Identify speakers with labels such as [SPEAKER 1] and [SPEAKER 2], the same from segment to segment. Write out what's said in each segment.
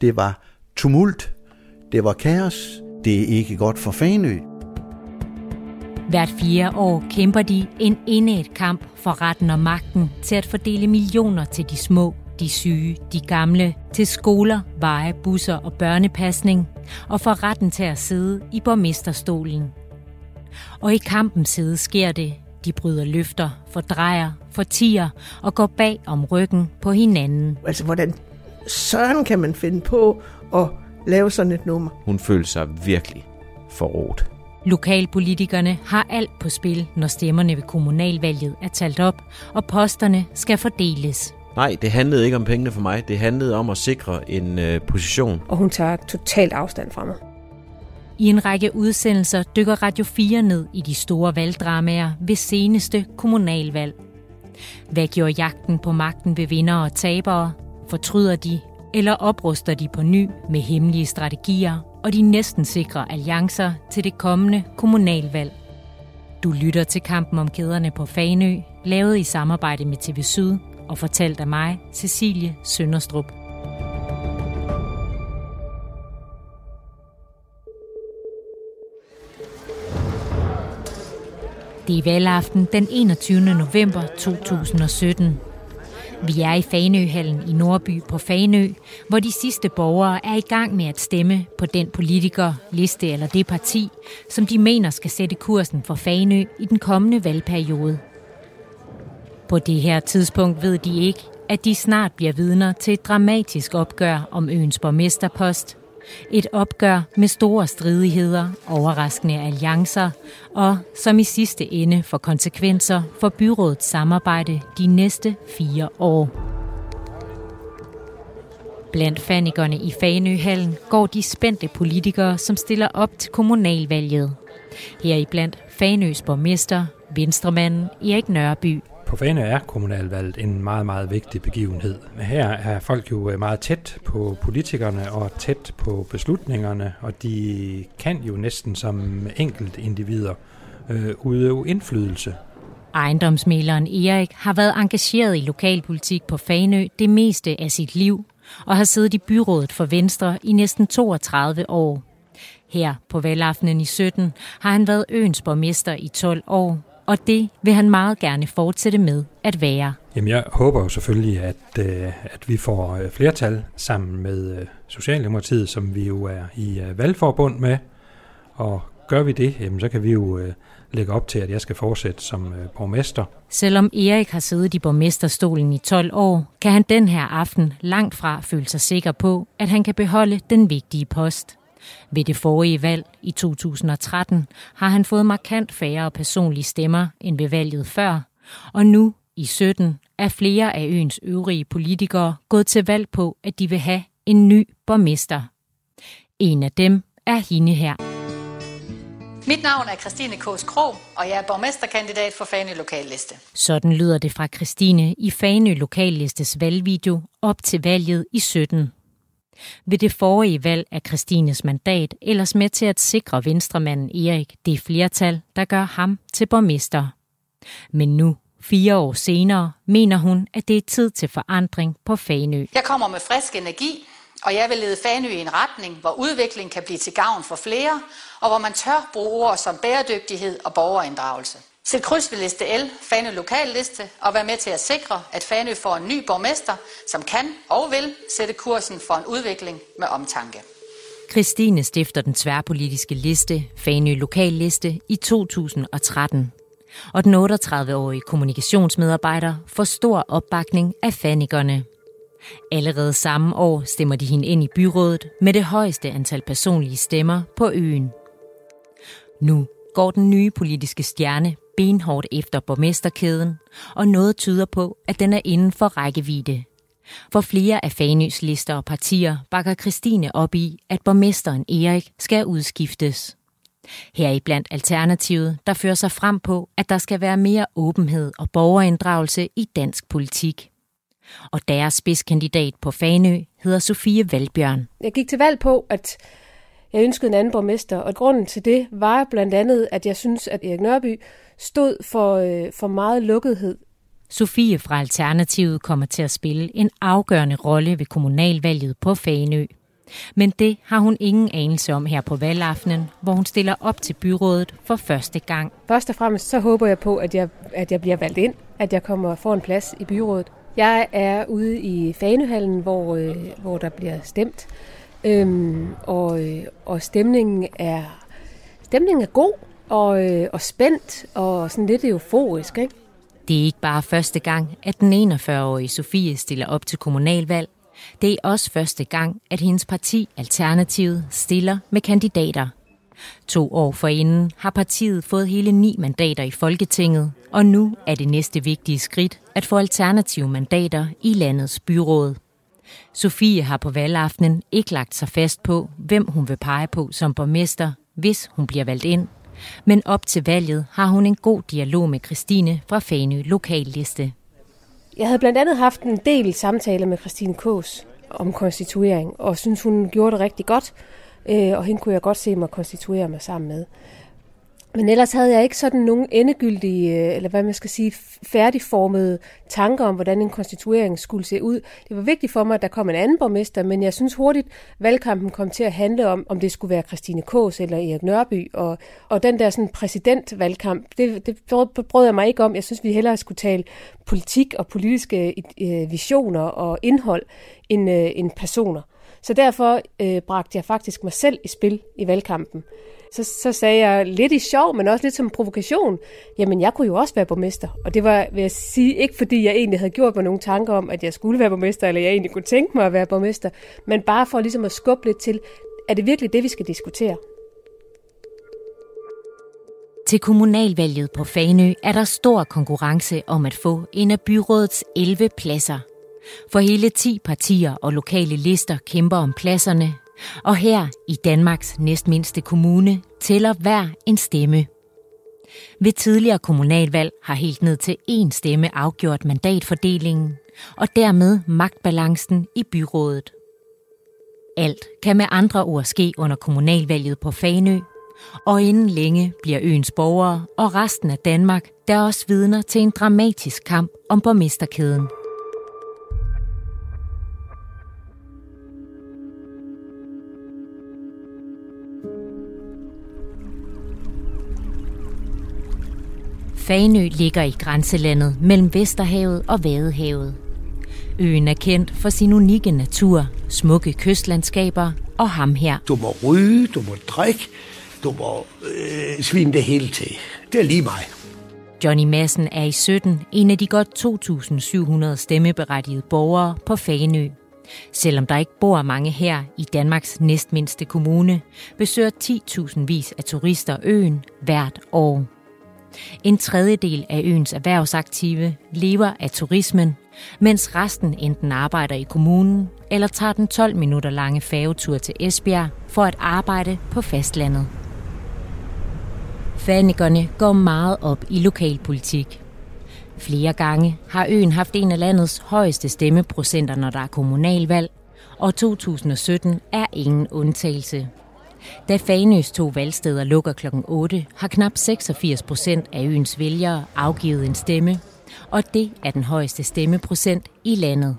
[SPEAKER 1] Det var tumult. Det var kaos. Det er ikke godt for Fanø.
[SPEAKER 2] Hvert fire år kæmper de en indet kamp for retten og magten til at fordele millioner til de små, de syge, de gamle, til skoler, veje, busser og børnepasning, og for retten til at sidde i borgmesterstolen. Og i kampens side sker det. De bryder løfter, fordrejer, fortiger og går bag om ryggen på hinanden.
[SPEAKER 3] Altså, hvordan søren kan man finde på at lave sådan et nummer?
[SPEAKER 4] Hun følte sig virkelig forrådt.
[SPEAKER 2] Lokalpolitikerne har alt på spil, når stemmerne ved kommunalvalget er talt op, og posterne skal fordeles.
[SPEAKER 4] Nej, det handlede ikke om pengene for mig. Det handlede om at sikre en øh, position.
[SPEAKER 5] Og hun tager totalt afstand fra mig.
[SPEAKER 2] I en række udsendelser dykker Radio 4 ned i de store valgdramaer ved seneste kommunalvalg. Hvad gjorde jagten på magten ved vinder og tabere? Fortryder de, eller opruster de på ny med hemmelige strategier og de næsten sikre alliancer til det kommende kommunalvalg? Du lytter til kampen om kæderne på Fanø, lavet i samarbejde med TV Syd og fortalt af mig, Cecilie Sønderstrup. Det er valgaften den 21. november 2017. Vi er i Fanøhallen i Nordby på Fanø, hvor de sidste borgere er i gang med at stemme på den politiker, liste eller det parti, som de mener skal sætte kursen for Fanø i den kommende valgperiode. På det her tidspunkt ved de ikke, at de snart bliver vidner til et dramatisk opgør om øens borgmesterpost. Et opgør med store stridigheder, overraskende alliancer og som i sidste ende får konsekvenser for byrådets samarbejde de næste fire år. Blandt fanikerne i Fanøhallen går de spændte politikere, som stiller op til kommunalvalget. Her i blandt Fanøs borgmester, venstremanden Erik Nørby
[SPEAKER 6] på Fane er kommunalvalget en meget, meget vigtig begivenhed. Her er folk jo øh, meget tæt på politikerne og tæt på beslutningerne, og de kan jo næsten som enkelt individer øh, udøve indflydelse.
[SPEAKER 2] Ejendomsmæleren Erik har været engageret i lokalpolitik på Fanø det meste af sit liv, og har siddet i byrådet for Venstre i næsten 32 år. Her på valgaftenen i 17 har han været øens borgmester i 12 år, og det vil han meget gerne fortsætte med at være.
[SPEAKER 6] Jamen jeg håber jo selvfølgelig, at, øh, at vi får øh, flertal sammen med øh, Socialdemokratiet, som vi jo er i valgforbund med. Og gør vi det, jamen, så kan vi jo lægge op til, at jeg skal fortsætte som borgmester.
[SPEAKER 2] Selvom Erik har siddet i borgmesterstolen i 12 år, kan han den her aften langt fra føle sig sikker på, at han kan beholde den vigtige post. Ved det forrige valg i 2013 har han fået markant færre personlige stemmer end ved valget før, og nu i 17 er flere af øens øvrige politikere gået til valg på, at de vil have en ny borgmester. En af dem er hende her.
[SPEAKER 7] Mit navn er Christine Kås Krog, og jeg er borgmesterkandidat for Fanø Lokalliste.
[SPEAKER 2] Sådan lyder det fra Christine i Fanø Lokallistes valgvideo op til valget i 17. Ved det forrige valg er Christines mandat ellers med til at sikre venstremanden Erik det flertal, der gør ham til borgmester. Men nu, fire år senere, mener hun, at det er tid til forandring på Fanø.
[SPEAKER 7] Jeg kommer med frisk energi, og jeg vil lede Fanø i en retning, hvor udvikling kan blive til gavn for flere, og hvor man tør bruge ord som bæredygtighed og borgerinddragelse. Sæt kryds ved liste L, Fanø Lokalliste, og vær med til at sikre, at Fanø får en ny borgmester, som kan og vil sætte kursen for en udvikling med omtanke.
[SPEAKER 2] Christine stifter den tværpolitiske liste, Fanø Lokalliste, i 2013. Og den 38-årige kommunikationsmedarbejder får stor opbakning af fanikerne. Allerede samme år stemmer de hende ind i byrådet med det højeste antal personlige stemmer på øen. Nu går den nye politiske stjerne benhårdt efter borgmesterkæden, og noget tyder på, at den er inden for rækkevidde. For flere af Fanøs lister og partier bakker Christine op i, at borgmesteren Erik skal udskiftes. Her i blandt Alternativet, der fører sig frem på, at der skal være mere åbenhed og borgerinddragelse i dansk politik. Og deres spidskandidat på Fanø hedder Sofie Valbjørn.
[SPEAKER 5] Jeg gik til valg på, at jeg ønskede en anden borgmester, og grunden til det var blandt andet, at jeg synes, at Erik Nørby stod for, øh, for meget lukkethed.
[SPEAKER 2] Sofie fra Alternativet kommer til at spille en afgørende rolle ved kommunalvalget på Faneø. Men det har hun ingen anelse om her på valgaftenen, hvor hun stiller op til byrådet for første gang.
[SPEAKER 5] Først og fremmest så håber jeg på, at jeg, at jeg bliver valgt ind, at jeg kommer og får en plads i byrådet. Jeg er ude i Fanehallen, hvor, øh, hvor der bliver stemt, øhm, og, øh, og stemningen er stemningen er god og, øh, og spændt og sådan lidt euforisk. Ikke?
[SPEAKER 2] Det er ikke bare første gang, at den 41-årige Sofie stiller op til kommunalvalg. Det er også første gang, at hendes parti Alternativet stiller med kandidater. To år forinden har partiet fået hele ni mandater i Folketinget, og nu er det næste vigtige skridt at få alternative mandater i landets byråd. Sofie har på valgaftenen ikke lagt sig fast på, hvem hun vil pege på som borgmester, hvis hun bliver valgt ind. Men op til valget har hun en god dialog med Christine fra Fanø Lokalliste.
[SPEAKER 5] Jeg havde blandt andet haft en del samtaler med Christine Kås om konstituering, og synes hun gjorde det rigtig godt, øh, og hende kunne jeg godt se mig konstituere mig sammen med. Men ellers havde jeg ikke sådan nogen endegyldige, øh, eller hvad man skal sige, færdigformede tanker om, hvordan en konstituering skulle se ud. Det var vigtigt for mig, at der kom en anden borgmester, men jeg synes hurtigt, valgkampen kom til at handle om, om det skulle være Christine Kås eller Erik Nørby. Og, og den der sådan præsidentvalgkamp, det, det brød jeg mig ikke om. Jeg synes, vi hellere skulle tale politik og politiske øh, visioner og indhold end, øh, end personer. Så derfor øh, bragte jeg faktisk mig selv i spil i valgkampen. Så, så sagde jeg lidt i sjov, men også lidt som provokation, jamen jeg kunne jo også være borgmester. Og det var, vil jeg sige, ikke fordi jeg egentlig havde gjort mig nogle tanker om, at jeg skulle være borgmester, eller jeg egentlig kunne tænke mig at være borgmester, men bare for ligesom at skubbe lidt til, er det virkelig det, vi skal diskutere?
[SPEAKER 2] Til kommunalvalget på Fanø er der stor konkurrence om at få en af byrådets 11 pladser. For hele 10 partier og lokale lister kæmper om pladserne, og her i Danmarks næstmindste kommune tæller hver en stemme. Ved tidligere kommunalvalg har helt ned til én stemme afgjort mandatfordelingen, og dermed magtbalancen i byrådet. Alt kan med andre ord ske under kommunalvalget på Fanø, og inden længe bliver øens borgere og resten af Danmark der også vidner til en dramatisk kamp om borgmesterkæden. Fanø ligger i grænselandet mellem Vesterhavet og Vadehavet. Øen er kendt for sin unikke natur, smukke kystlandskaber og ham her.
[SPEAKER 8] Du må ryge, du må drikke, du må øh, svine det hele til. Det er lige mig.
[SPEAKER 2] Johnny Madsen er i 17 en af de godt 2.700 stemmeberettigede borgere på Fanø. Selvom der ikke bor mange her i Danmarks næstmindste kommune, besøger 10.000 vis af turister øen hvert år. En tredjedel af øens erhvervsaktive lever af turismen, mens resten enten arbejder i kommunen eller tager den 12 minutter lange færgetur til Esbjerg for at arbejde på fastlandet. Fanikerne går meget op i lokalpolitik. Flere gange har øen haft en af landets højeste stemmeprocenter, når der er kommunalvalg, og 2017 er ingen undtagelse. Da Fanøs to valgsteder lukker kl. 8, har knap 86 procent af øens vælgere afgivet en stemme, og det er den højeste stemmeprocent i landet.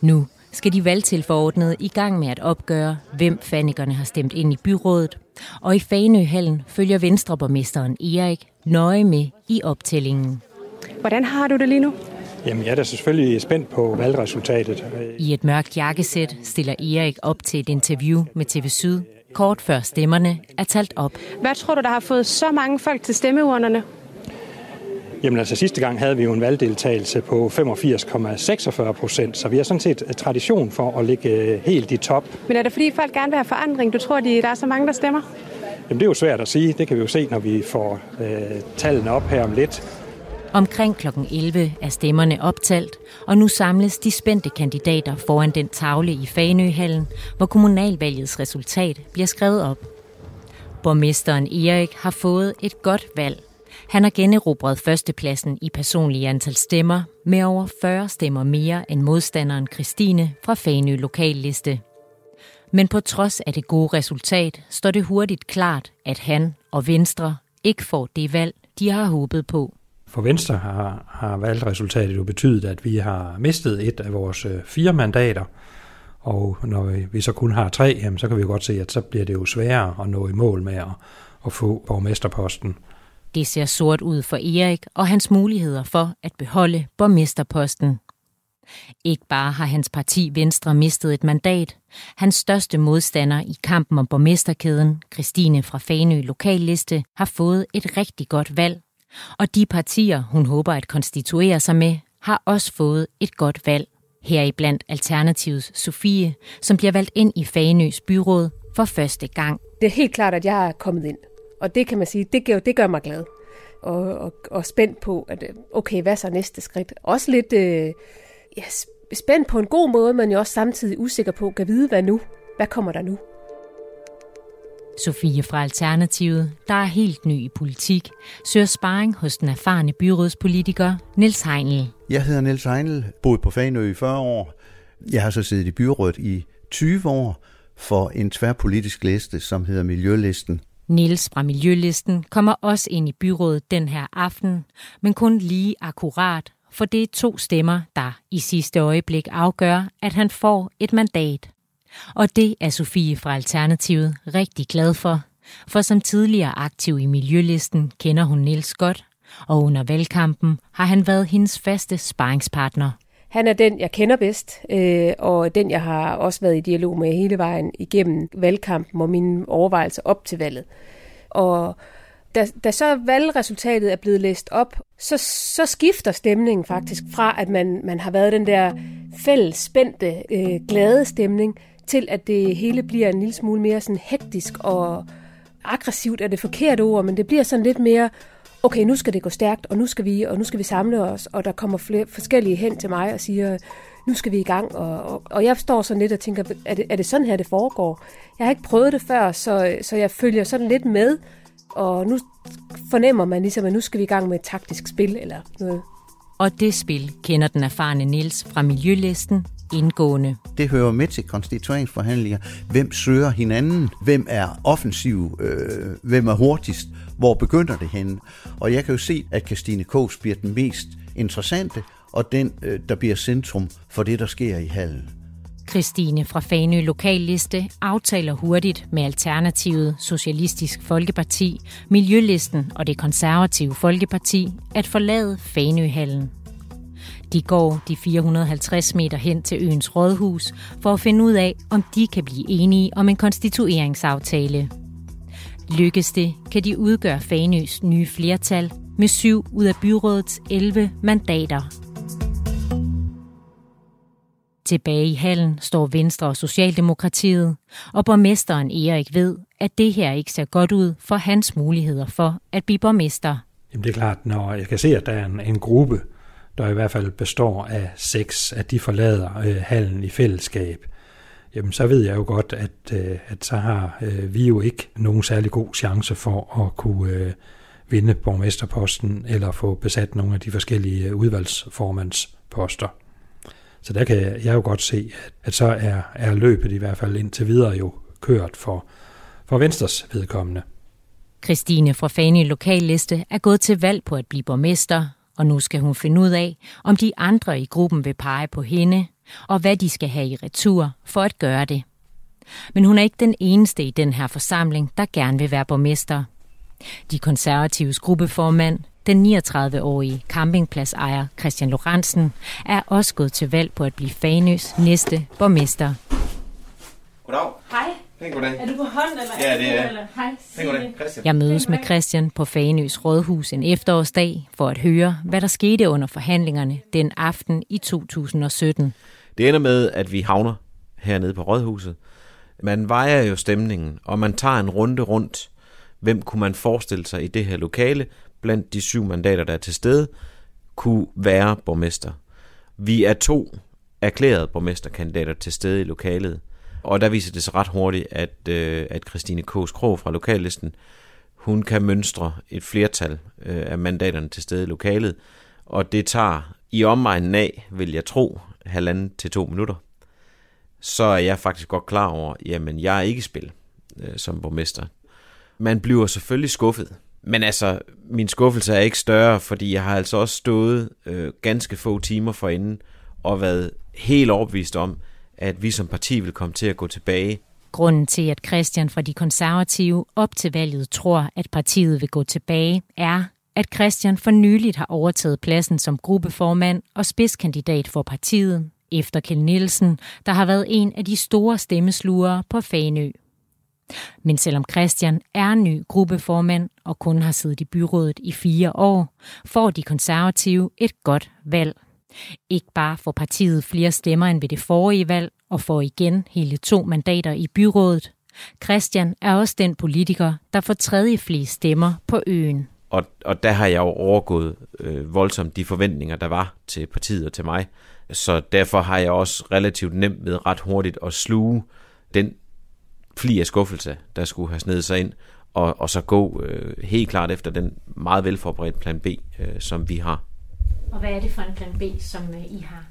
[SPEAKER 2] Nu skal de valgtilforordnede i gang med at opgøre, hvem fanikerne har stemt ind i byrådet, og i Fanøhallen følger Venstreborgmesteren Erik nøje med i optællingen.
[SPEAKER 9] Hvordan har du det lige nu?
[SPEAKER 6] Jamen, jeg er da selvfølgelig spændt på valgresultatet.
[SPEAKER 2] I et mørkt jakkesæt stiller Erik op til et interview med TV Syd kort før stemmerne er talt op.
[SPEAKER 9] Hvad tror du, der har fået så mange folk til stemmeurnerne?
[SPEAKER 6] Jamen altså sidste gang havde vi jo en valgdeltagelse på 85,46 procent, så vi har sådan set tradition for at ligge øh, helt i top.
[SPEAKER 9] Men er det fordi folk gerne vil have forandring? Du tror, de, der er så mange, der stemmer?
[SPEAKER 6] Jamen det er jo svært at sige. Det kan vi jo se, når vi får øh, tallene op her om lidt.
[SPEAKER 2] Omkring kl. 11 er stemmerne optalt, og nu samles de spændte kandidater foran den tavle i Fanøhallen, hvor kommunalvalgets resultat bliver skrevet op. Borgmesteren Erik har fået et godt valg. Han har generobret førstepladsen i personlige antal stemmer med over 40 stemmer mere end modstanderen Christine fra Fanø Lokalliste. Men på trods af det gode resultat, står det hurtigt klart, at han og Venstre ikke får det valg, de har håbet på.
[SPEAKER 6] For Venstre har, har valgresultatet jo betydet, at vi har mistet et af vores øh, fire mandater, Og når vi så kun har tre, jamen, så kan vi jo godt se, at så bliver det jo sværere at nå i mål med at, at få borgmesterposten.
[SPEAKER 2] Det ser sort ud for Erik og hans muligheder for at beholde borgmesterposten. Ikke bare har hans parti Venstre mistet et mandat. Hans største modstander i kampen om borgmesterkæden, Christine fra Fanø Lokalliste, har fået et rigtig godt valg. Og de partier, hun håber at konstituere sig med, har også fået et godt valg. Heriblandt Alternativets Sofie, som bliver valgt ind i Fanøs byråd for første gang.
[SPEAKER 5] Det er helt klart, at jeg er kommet ind. Og det kan man sige, det gør, det gør mig glad. Og, og, og spændt på, at okay, hvad er så næste skridt? Også lidt øh, ja, spændt på en god måde, men jo også samtidig usikker på, kan vide, hvad nu? Hvad kommer der nu?
[SPEAKER 2] Sofie fra Alternativet, der er helt ny i politik, søger sparring hos den erfarne byrådspolitiker Niels Heinl.
[SPEAKER 1] Jeg hedder Niels Heinl, boet på Fanø i 40 år. Jeg har så siddet i byrådet i 20 år for en tværpolitisk liste, som hedder Miljølisten.
[SPEAKER 2] Niels fra Miljølisten kommer også ind i byrådet den her aften, men kun lige akkurat, for det er to stemmer, der i sidste øjeblik afgør, at han får et mandat. Og det er Sofie fra Alternativet rigtig glad for, for som tidligere aktiv i Miljølisten kender hun Niels godt, og under valgkampen har han været hendes faste sparringspartner.
[SPEAKER 5] Han er den, jeg kender bedst, øh, og den, jeg har også været i dialog med hele vejen igennem valgkampen og mine overvejelser op til valget. Og da, da så valgresultatet er blevet læst op, så, så skifter stemningen faktisk fra, at man, man har været den der fælles, spændte, øh, glade stemning, til at det hele bliver en lille smule mere sådan hektisk og aggressivt er det forkerte ord, men det bliver sådan lidt mere, okay, nu skal det gå stærkt, og nu skal vi, og nu skal vi samle os, og der kommer flere forskellige hen til mig og siger, nu skal vi i gang, og, og, og jeg står sådan lidt og tænker, er det, er det sådan her, det foregår? Jeg har ikke prøvet det før, så, så jeg følger sådan lidt med, og nu fornemmer man ligesom, at nu skal vi i gang med et taktisk spil eller noget.
[SPEAKER 2] Og det spil kender den erfarne Nils fra Miljølisten indgående.
[SPEAKER 1] Det hører med til konstitueringsforhandlinger. Hvem søger hinanden? Hvem er offensiv? Øh, hvem er hurtigst? Hvor begynder det henne? Og jeg kan jo se, at Christine Kås bliver den mest interessante, og den, øh, der bliver centrum for det, der sker i hallen.
[SPEAKER 2] Christine fra Fanø Lokalliste aftaler hurtigt med Alternativet, Socialistisk Folkeparti, Miljølisten og det konservative Folkeparti at forlade Fanøhallen. De går de 450 meter hen til øens rådhus for at finde ud af, om de kan blive enige om en konstitueringsaftale. Lykkes det, kan de udgøre Fanøs nye flertal med syv ud af byrådets 11 mandater. Tilbage i hallen står Venstre og Socialdemokratiet, og borgmesteren Erik ved, at det her ikke ser godt ud for hans muligheder for at blive borgmester.
[SPEAKER 6] Jamen det er klart, når jeg kan se, at der er en, en gruppe, der i hvert fald består af seks, at de forlader øh, hallen i fællesskab, jamen så ved jeg jo godt, at, øh, at så har øh, vi jo ikke nogen særlig god chance for at kunne øh, vinde borgmesterposten eller få besat nogle af de forskellige øh, udvalgsformandsposter. Så der kan jeg jo godt se, at, at så er, er løbet i hvert fald indtil videre jo kørt for, for Venstres vedkommende.
[SPEAKER 2] Christine fra Fane Lokalliste er gået til valg på at blive borgmester, og nu skal hun finde ud af, om de andre i gruppen vil pege på hende, og hvad de skal have i retur for at gøre det. Men hun er ikke den eneste i den her forsamling, der gerne vil være borgmester. De konservatives gruppeformand, den 39-årige campingpladsejer Christian Lorentzen, er også gået til valg på at blive Fanøs næste borgmester.
[SPEAKER 4] Goddag.
[SPEAKER 10] Hej.
[SPEAKER 4] Pæn goddag.
[SPEAKER 10] Er du på hånd, eller
[SPEAKER 4] Ja, det er
[SPEAKER 10] Eller? Hej,
[SPEAKER 4] Pæn goddag, Christian.
[SPEAKER 2] Jeg mødes med Christian på Fanøs Rådhus en efterårsdag for at høre, hvad der skete under forhandlingerne den aften i 2017.
[SPEAKER 4] Det ender med, at vi havner hernede på Rådhuset. Man vejer jo stemningen, og man tager en runde rundt. Hvem kunne man forestille sig i det her lokale, blandt de syv mandater, der er til stede, kunne være borgmester. Vi er to erklærede borgmesterkandidater til stede i lokalet. Og der viser det sig ret hurtigt, at, øh, at Christine Kås Krog fra lokallisten, hun kan mønstre et flertal øh, af mandaterne til stede i lokalet, og det tager i omegnen af, vil jeg tro, halvanden til to minutter. Så er jeg faktisk godt klar over, jamen jeg er ikke i spil øh, som borgmester. Man bliver selvfølgelig skuffet, men altså, min skuffelse er ikke større, fordi jeg har altså også stået øh, ganske få timer forinden og været helt overbevist om, at vi som parti vil komme til at gå tilbage.
[SPEAKER 2] Grunden til, at Christian fra de konservative op til valget tror, at partiet vil gå tilbage, er, at Christian for nyligt har overtaget pladsen som gruppeformand og spidskandidat for partiet, efter Kjell Nielsen, der har været en af de store stemmeslugere på Fanø. Men selvom Christian er ny gruppeformand og kun har siddet i byrådet i fire år, får de konservative et godt valg. Ikke bare får partiet flere stemmer end ved det forrige valg og får igen hele to mandater i byrådet. Christian er også den politiker, der får tredje flest stemmer på øen.
[SPEAKER 4] Og, og der har jeg jo overgået øh, voldsomt de forventninger, der var til partiet og til mig. Så derfor har jeg også relativt nemt ved ret hurtigt at sluge den fli af skuffelse, der skulle have snedet sig ind, og, og så gå øh, helt klart efter den meget velforberedte plan B, øh, som vi har.
[SPEAKER 2] Og hvad er det for en plan B, som øh, I har?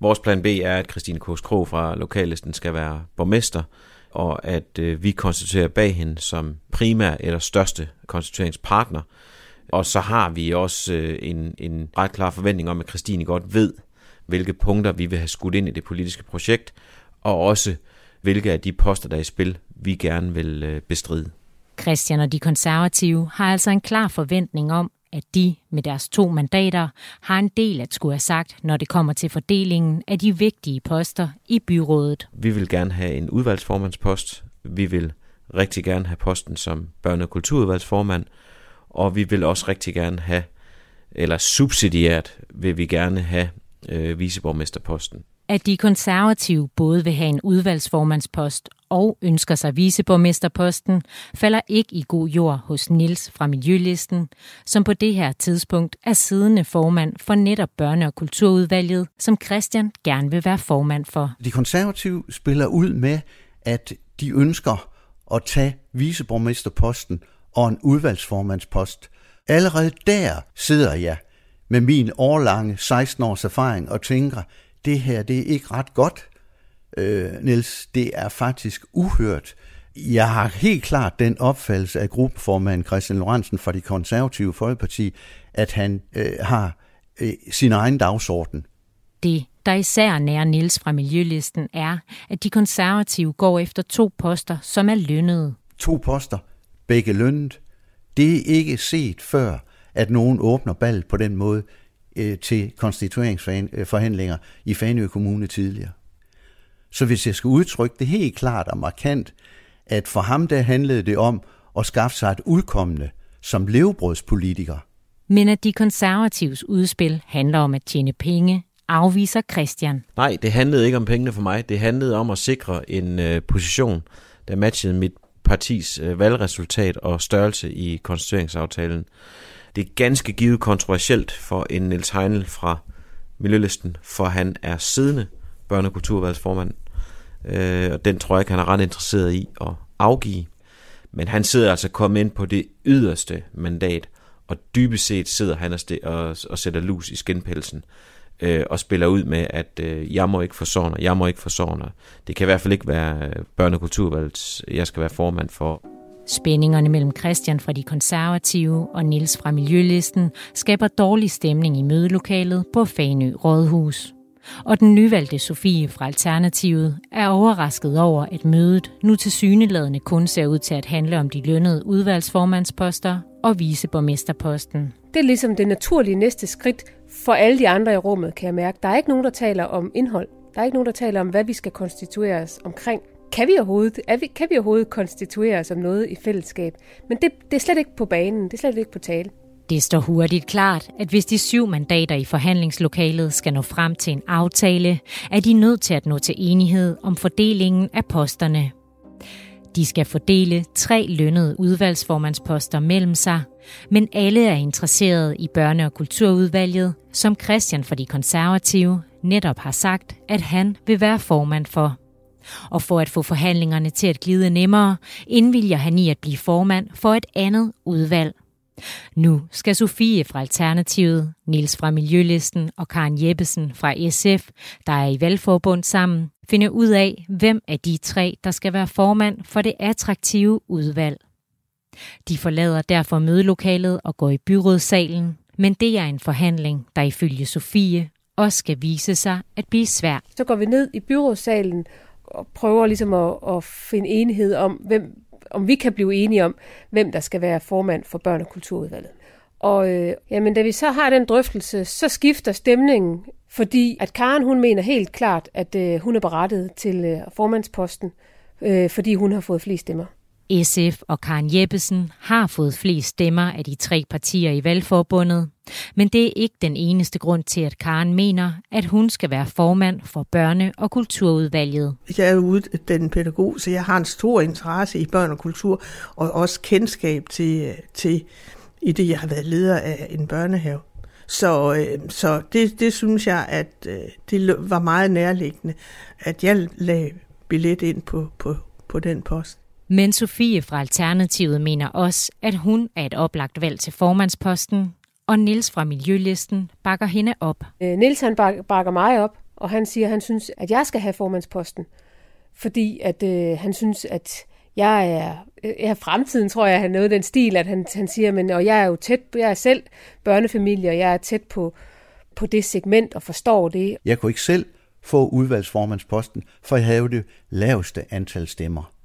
[SPEAKER 4] Vores plan B er, at Christine Krog fra lokallisten skal være borgmester, og at øh, vi konstituerer bag hende som primær eller største konstitueringspartner. Og så har vi også øh, en, en ret klar forventning om, at Christine godt ved, hvilke punkter vi vil have skudt ind i det politiske projekt, og også hvilke af de poster, der er i spil, vi gerne vil øh, bestride.
[SPEAKER 2] Christian og de konservative har altså en klar forventning om, at de med deres to mandater har en del at skulle have sagt, når det kommer til fordelingen af de vigtige poster i byrådet.
[SPEAKER 4] Vi vil gerne have en udvalgsformandspost. Vi vil rigtig gerne have posten som børne- og kulturudvalgsformand. Og vi vil også rigtig gerne have, eller subsidiært vil vi gerne have øh, viceborgmesterposten.
[SPEAKER 2] At de konservative både vil have en udvalgsformandspost og ønsker sig viceborgmesterposten, falder ikke i god jord hos Nils fra Miljølisten, som på det her tidspunkt er siddende formand for netop børne- og kulturudvalget, som Christian gerne vil være formand for.
[SPEAKER 1] De konservative spiller ud med, at de ønsker at tage viceborgmesterposten og en udvalgsformandspost. Allerede der sidder jeg med min årlange 16 års erfaring og tænker, det her det er ikke ret godt, øh, Niels. Det er faktisk uhørt. Jeg har helt klart den opfattelse af gruppeformand Christian Lorentzen fra de konservative Folkeparti, at han øh, har øh, sin egen dagsorden.
[SPEAKER 2] Det, der især nærer Niels fra Miljølisten, er, at de konservative går efter to poster, som er lønnede.
[SPEAKER 1] To poster, begge lønnet. Det er ikke set før, at nogen åbner ball på den måde øh, til konstitueringsforhandlinger i Fanø Kommune tidligere. Så hvis jeg skal udtrykke det helt klart og markant, at for ham der handlede det om at skaffe sig et udkommende som levebrødspolitiker.
[SPEAKER 2] Men at de konservatives udspil handler om at tjene penge, afviser Christian.
[SPEAKER 4] Nej, det handlede ikke om pengene for mig. Det handlede om at sikre en øh, position, der matchede mit partis øh, valgresultat og størrelse i konstitueringsaftalen. Det er ganske givet kontroversielt for en Niels Heinel fra Miljølisten, for han er siddende børne- og kulturvalgsformand. Øh, og den tror jeg ikke, han er ret interesseret i at afgive. Men han sidder altså kommet ind på det yderste mandat, og dybest set sidder han og, og sætter lus i skinpelsen øh, og spiller ud med, at øh, jeg må ikke forsårne, jeg må ikke forsårne. Det kan i hvert fald ikke være øh, børne- og kulturvalget, jeg skal være formand for.
[SPEAKER 2] Spændingerne mellem Christian fra de konservative og Nils fra Miljølisten skaber dårlig stemning i mødelokalet på Fanø Rådhus. Og den nyvalgte Sofie fra Alternativet er overrasket over, at mødet nu til syneladende kun ser ud til at handle om de lønnede udvalgsformandsposter og viceborgmesterposten.
[SPEAKER 5] Det er ligesom det naturlige næste skridt for alle de andre i rummet, kan jeg mærke. Der er ikke nogen, der taler om indhold. Der er ikke nogen, der taler om, hvad vi skal konstituere os omkring. Kan vi overhovedet, er vi, kan vi overhovedet konstituere os om noget i fællesskab? Men det, det er slet ikke på banen. Det er slet ikke på tale.
[SPEAKER 2] Det står hurtigt klart, at hvis de syv mandater i forhandlingslokalet skal nå frem til en aftale, er de nødt til at nå til enighed om fordelingen af posterne. De skal fordele tre lønnede udvalgsformandsposter mellem sig, men alle er interesserede i børne- og kulturudvalget, som Christian for de konservative netop har sagt, at han vil være formand for. Og for at få forhandlingerne til at glide nemmere, indvilger han i at blive formand for et andet udvalg. Nu skal Sofie fra Alternativet, Nils fra Miljølisten og Karen Jeppesen fra SF, der er i valgforbund sammen, finde ud af, hvem af de tre, der skal være formand for det attraktive udvalg. De forlader derfor mødelokalet og går i byrådssalen, men det er en forhandling, der ifølge Sofie også skal vise sig at blive svær.
[SPEAKER 5] Så går vi ned i byrådssalen og prøver ligesom at, at finde enighed om, hvem, om vi kan blive enige om, hvem der skal være formand for børn- og kulturudvalget. Og øh, jamen, da vi så har den drøftelse, så skifter stemningen, fordi at Karen hun mener helt klart, at øh, hun er berettet til øh, formandsposten, øh, fordi hun har fået flest stemmer.
[SPEAKER 2] SF og Karen Jeppesen har fået flest stemmer af de tre partier i valgforbundet, men det er ikke den eneste grund til, at Karen mener, at hun skal være formand for børne- og kulturudvalget.
[SPEAKER 3] Jeg er den pædagog, så jeg har en stor interesse i børn og kultur, og også kendskab til, til i det, jeg har været leder af en børnehave. Så, øh, så det, det synes jeg, at øh, det var meget nærliggende, at jeg lagde billet ind på, på, på den post.
[SPEAKER 2] Men Sofie fra Alternativet mener også, at hun er et oplagt valg til formandsposten, og Nils fra Miljølisten bakker hende op.
[SPEAKER 5] Øh, Nils han bakker mig op, og han siger, at han synes, at jeg skal have formandsposten, fordi at øh, han synes, at jeg er, jeg er fremtiden, tror jeg, han noget den stil, at han, han siger, men og jeg er jo tæt, jeg er selv børnefamilie, og jeg er tæt på, på det segment og forstår det.
[SPEAKER 1] Jeg kunne ikke selv få udvalgsformandsposten, for jeg havde jo det laveste antal stemmer.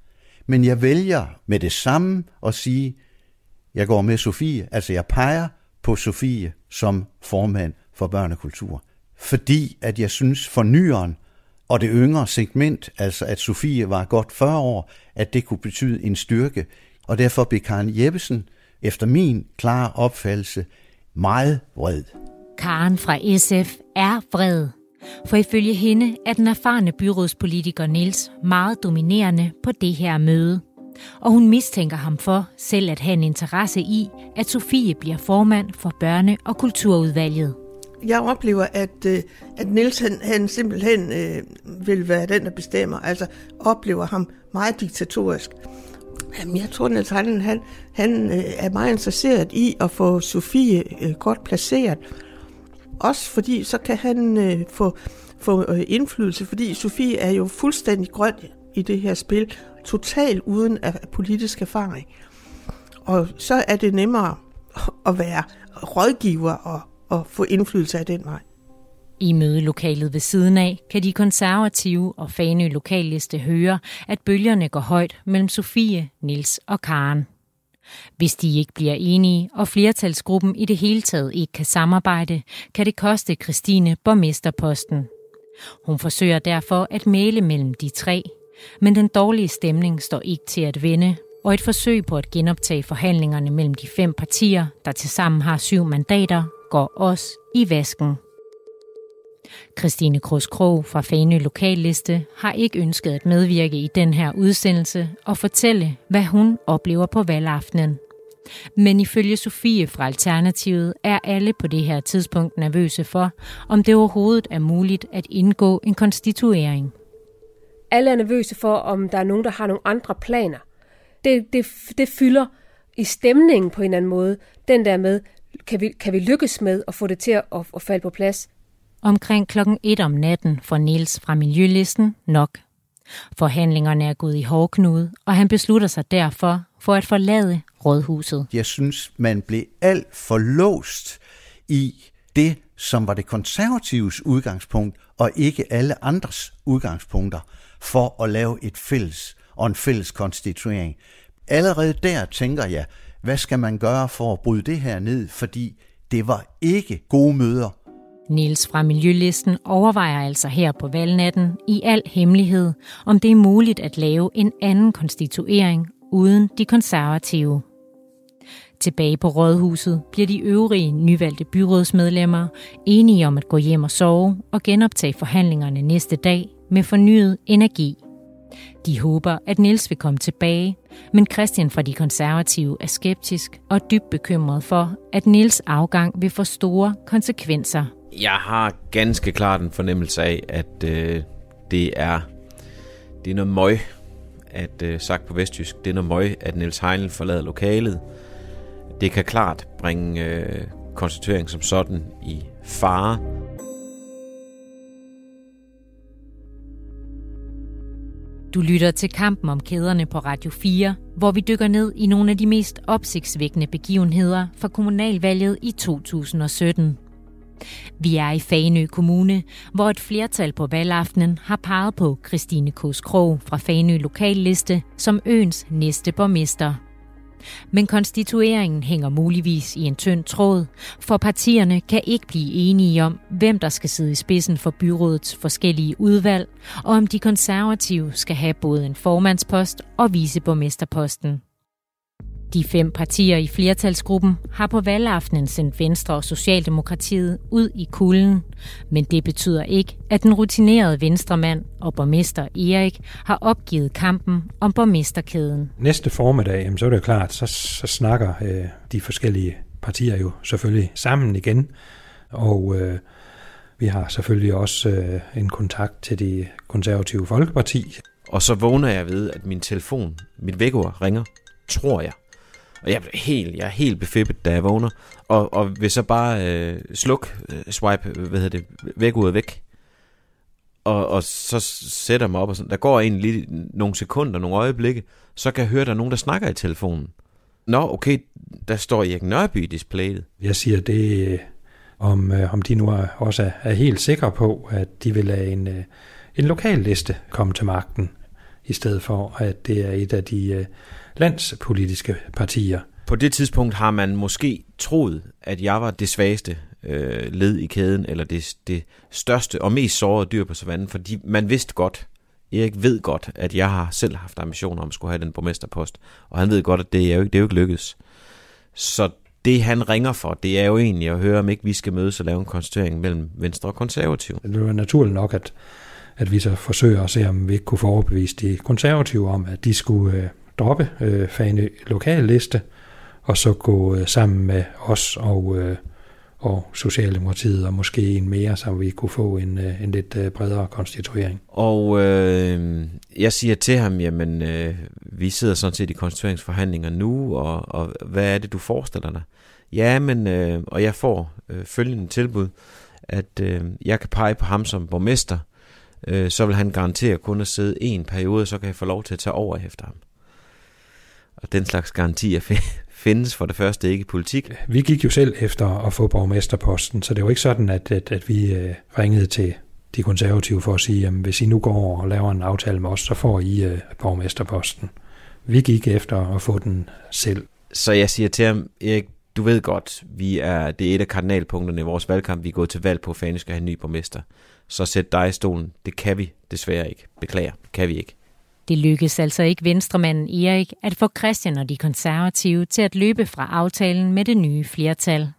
[SPEAKER 1] Men jeg vælger med det samme at sige, jeg går med Sofie, altså jeg peger på Sofie som formand for børnekultur. Fordi at jeg synes for nyeren og det yngre segment, altså at Sofie var godt 40 år, at det kunne betyde en styrke. Og derfor blev Karen Jeppesen, efter min klare opfattelse, meget vred.
[SPEAKER 2] Karen fra SF er vred. For ifølge hende er den erfarne byrådspolitiker Niels meget dominerende på det her møde. Og hun mistænker ham for selv at have en interesse i, at Sofie bliver formand for børne- og kulturudvalget.
[SPEAKER 3] Jeg oplever, at, øh, at Niels han, han simpelthen øh, vil være den, der bestemmer. Altså oplever ham meget diktatorisk. Jamen, jeg tror, at han, han, han øh, er meget interesseret i at få Sofie øh, godt placeret. Også fordi så kan han øh, få, få øh, indflydelse, fordi Sofie er jo fuldstændig grøn i det her spil, totalt uden af politisk erfaring. Og så er det nemmere at være rådgiver og, og få indflydelse af den vej.
[SPEAKER 2] I mødelokalet ved siden af kan de konservative og Fanø lokalliste høre, at bølgerne går højt mellem Sofie, Nils og Karen. Hvis de ikke bliver enige, og flertalsgruppen i det hele taget ikke kan samarbejde, kan det koste Christine borgmesterposten. Hun forsøger derfor at male mellem de tre, men den dårlige stemning står ikke til at vende, og et forsøg på at genoptage forhandlingerne mellem de fem partier, der tilsammen har syv mandater, går også i vasken. Christine Kroos Krog fra Fane Lokalliste har ikke ønsket at medvirke i den her udsendelse og fortælle, hvad hun oplever på valgaftenen. Men ifølge Sofie fra Alternativet er alle på det her tidspunkt nervøse for, om det overhovedet er muligt at indgå en konstituering.
[SPEAKER 5] Alle er nervøse for, om der er nogen, der har nogle andre planer. Det, det, det fylder i stemningen på en eller anden måde. Den der med, kan vi, kan vi lykkes med at få det til at, at falde på plads?
[SPEAKER 2] Omkring klokken 1 om natten får Niels fra Miljølisten nok. Forhandlingerne er gået i hårdknude, og han beslutter sig derfor for at forlade rådhuset.
[SPEAKER 1] Jeg synes, man blev alt for låst i det, som var det konservatives udgangspunkt, og ikke alle andres udgangspunkter for at lave et fælles og en fælles konstituering. Allerede der tænker jeg, hvad skal man gøre for at bryde det her ned, fordi det var ikke gode møder.
[SPEAKER 2] Niels fra Miljølisten overvejer altså her på valgnatten i al hemmelighed, om det er muligt at lave en anden konstituering uden de konservative. Tilbage på rådhuset bliver de øvrige nyvalgte byrådsmedlemmer enige om at gå hjem og sove og genoptage forhandlingerne næste dag med fornyet energi. De håber, at Niels vil komme tilbage, men Christian fra de konservative er skeptisk og dybt bekymret for, at Niels afgang vil få store konsekvenser.
[SPEAKER 4] Jeg har ganske klart en fornemmelse af, at øh, det er det er noget møg, at øh, sagt på vestjysk, det er noget møg, at Niels Heinl forlader lokalet. Det kan klart bringe øh, konstituering som sådan i fare.
[SPEAKER 2] Du lytter til kampen om kæderne på Radio 4, hvor vi dykker ned i nogle af de mest opsigtsvækkende begivenheder fra kommunalvalget i 2017. Vi er i Fanø Kommune, hvor et flertal på valgaftenen har peget på Christine Kås Krog fra Fanø Lokalliste som øens næste borgmester. Men konstitueringen hænger muligvis i en tynd tråd, for partierne kan ikke blive enige om, hvem der skal sidde i spidsen for byrådets forskellige udvalg, og om de konservative skal have både en formandspost og viceborgmesterposten. De fem partier i flertalsgruppen har på valgaftenen sendt Venstre og Socialdemokratiet ud i kulden. Men det betyder ikke, at den rutinerede venstremand og borgmester Erik har opgivet kampen om borgmesterkæden.
[SPEAKER 6] Næste formiddag, så er det klart, så, så snakker øh, de forskellige partier jo selvfølgelig sammen igen. Og øh, vi har selvfølgelig også øh, en kontakt til de konservative folkeparti.
[SPEAKER 4] Og så vågner jeg ved, at min telefon, mit vækord ringer, tror jeg. Og jeg, helt, jeg er helt befippet, da jeg vågner. Og, og vil så bare øh, sluk, øh, swipe, øh, hvad hedder det, væk ud væk. Og, og så sætter jeg mig op, og sådan, der går egentlig lige nogle sekunder, nogle øjeblikke, så kan jeg høre, at der er nogen, der snakker i telefonen. Nå, okay, der står Erik Nørby i displayet.
[SPEAKER 6] Jeg siger det, øh, om, øh, om de nu er, også er, er helt sikre på, at de vil lade en, øh, en lokal liste komme til magten, i stedet for, at det er et af de øh, landspolitiske partier.
[SPEAKER 4] På det tidspunkt har man måske troet, at jeg var det svageste øh, led i kæden, eller det, det største og mest sårede dyr på savannen, fordi man vidste godt, Erik ved godt, at jeg har selv haft ambitioner om at skulle have den borgmesterpost, og han ved godt, at det er jo, det er jo ikke lykkedes. Så det han ringer for, det er jo egentlig at høre, om ikke vi skal mødes og lave en konstituering mellem Venstre og Konservative.
[SPEAKER 6] Det er naturligt nok, at, at vi så forsøger at se, om vi ikke kunne få overbevist de konservative om, at de skulle øh, droppe øh, Fane lokalliste, og så gå øh, sammen med os og, øh, og Socialdemokratiet, og måske en mere, så vi kunne få en, øh, en lidt øh, bredere konstituering.
[SPEAKER 4] Og øh, jeg siger til ham, jamen, øh, vi sidder sådan set i konstitueringsforhandlinger nu, og, og hvad er det, du forestiller dig? Ja, men, øh, og jeg får øh, følgende tilbud, at øh, jeg kan pege på ham som borgmester, øh, så vil han garantere kun at sidde en periode, så kan jeg få lov til at tage over efter ham. Og den slags garantier findes for det første ikke i politik.
[SPEAKER 6] Vi gik jo selv efter at få borgmesterposten, så det var ikke sådan, at, at, at vi øh, ringede til de konservative for at sige, at hvis I nu går og laver en aftale med os, så får I øh, borgmesterposten. Vi gik efter at få den selv.
[SPEAKER 4] Så jeg siger til ham, Erik, du ved godt, vi er, det er et af kardinalpunkterne i vores valgkamp. Vi er gået til valg på, at Fane skal have en ny borgmester. Så sæt dig i stolen. Det kan vi desværre ikke. Beklager, det kan vi ikke.
[SPEAKER 2] Det lykkedes altså ikke venstremanden Erik at få Christian og de konservative til at løbe fra aftalen med det nye flertal.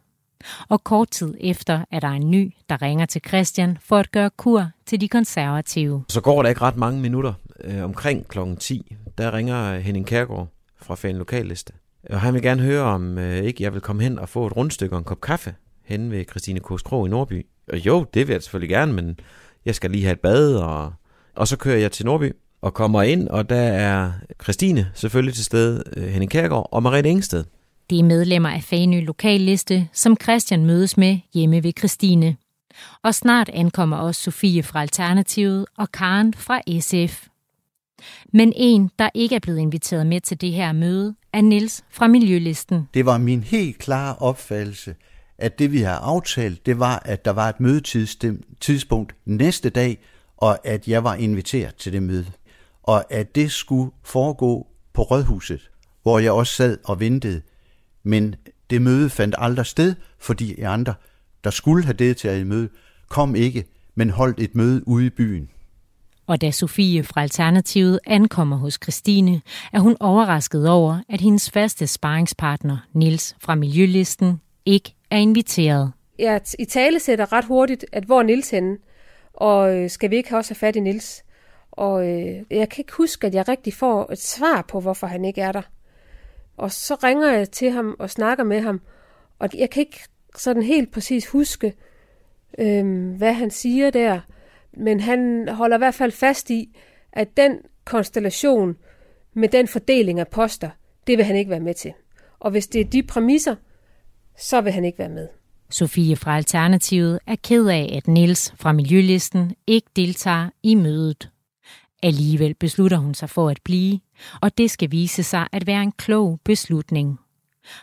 [SPEAKER 2] Og kort tid efter er der en ny, der ringer til Christian for at gøre kur til de konservative.
[SPEAKER 4] Så går der ikke ret mange minutter. Øh, omkring klokken 10, der ringer Henning Kærgaard fra Fan Lokalliste. Og han vil gerne høre, om øh, ikke jeg vil komme hen og få et rundstykke og en kop kaffe hen ved Christine Kostro i Nordby. Og jo, det vil jeg selvfølgelig gerne, men jeg skal lige have et bad, og, og så kører jeg til Nordby og kommer ind, og der er Christine selvfølgelig til stede, øh, Henning Kærgaard og Marie Engsted.
[SPEAKER 2] Det er medlemmer af Fanø Lokalliste, som Christian mødes med hjemme ved Christine. Og snart ankommer også Sofie fra Alternativet og Karen fra SF. Men en, der ikke er blevet inviteret med til det her møde, er Nils fra Miljølisten.
[SPEAKER 1] Det var min helt klare opfattelse, at det vi har aftalt, det var, at der var et mødetidspunkt næste dag, og at jeg var inviteret til det møde og at det skulle foregå på Rådhuset, hvor jeg også sad og ventede. Men det møde fandt aldrig sted, fordi de andre, der skulle have deltaget i møde, kom ikke, men holdt et møde ude i byen.
[SPEAKER 2] Og da Sofie fra Alternativet ankommer hos Christine, er hun overrasket over, at hendes faste sparringspartner, Nils fra Miljølisten, ikke er inviteret.
[SPEAKER 5] Jeg i tale sætter ret hurtigt, at hvor er Nils henne? Og øh, skal vi ikke også have fat i Nils? Og øh, jeg kan ikke huske, at jeg rigtig får et svar på, hvorfor han ikke er der. Og så ringer jeg til ham og snakker med ham, og jeg kan ikke sådan helt præcis huske, øh, hvad han siger der. Men han holder i hvert fald fast i, at den konstellation med den fordeling af poster, det vil han ikke være med til. Og hvis det er de præmisser, så vil han ikke være med.
[SPEAKER 2] Sofie fra Alternativet er ked af, at Niels fra Miljølisten ikke deltager i mødet. Alligevel beslutter hun sig for at blive, og det skal vise sig at være en klog beslutning.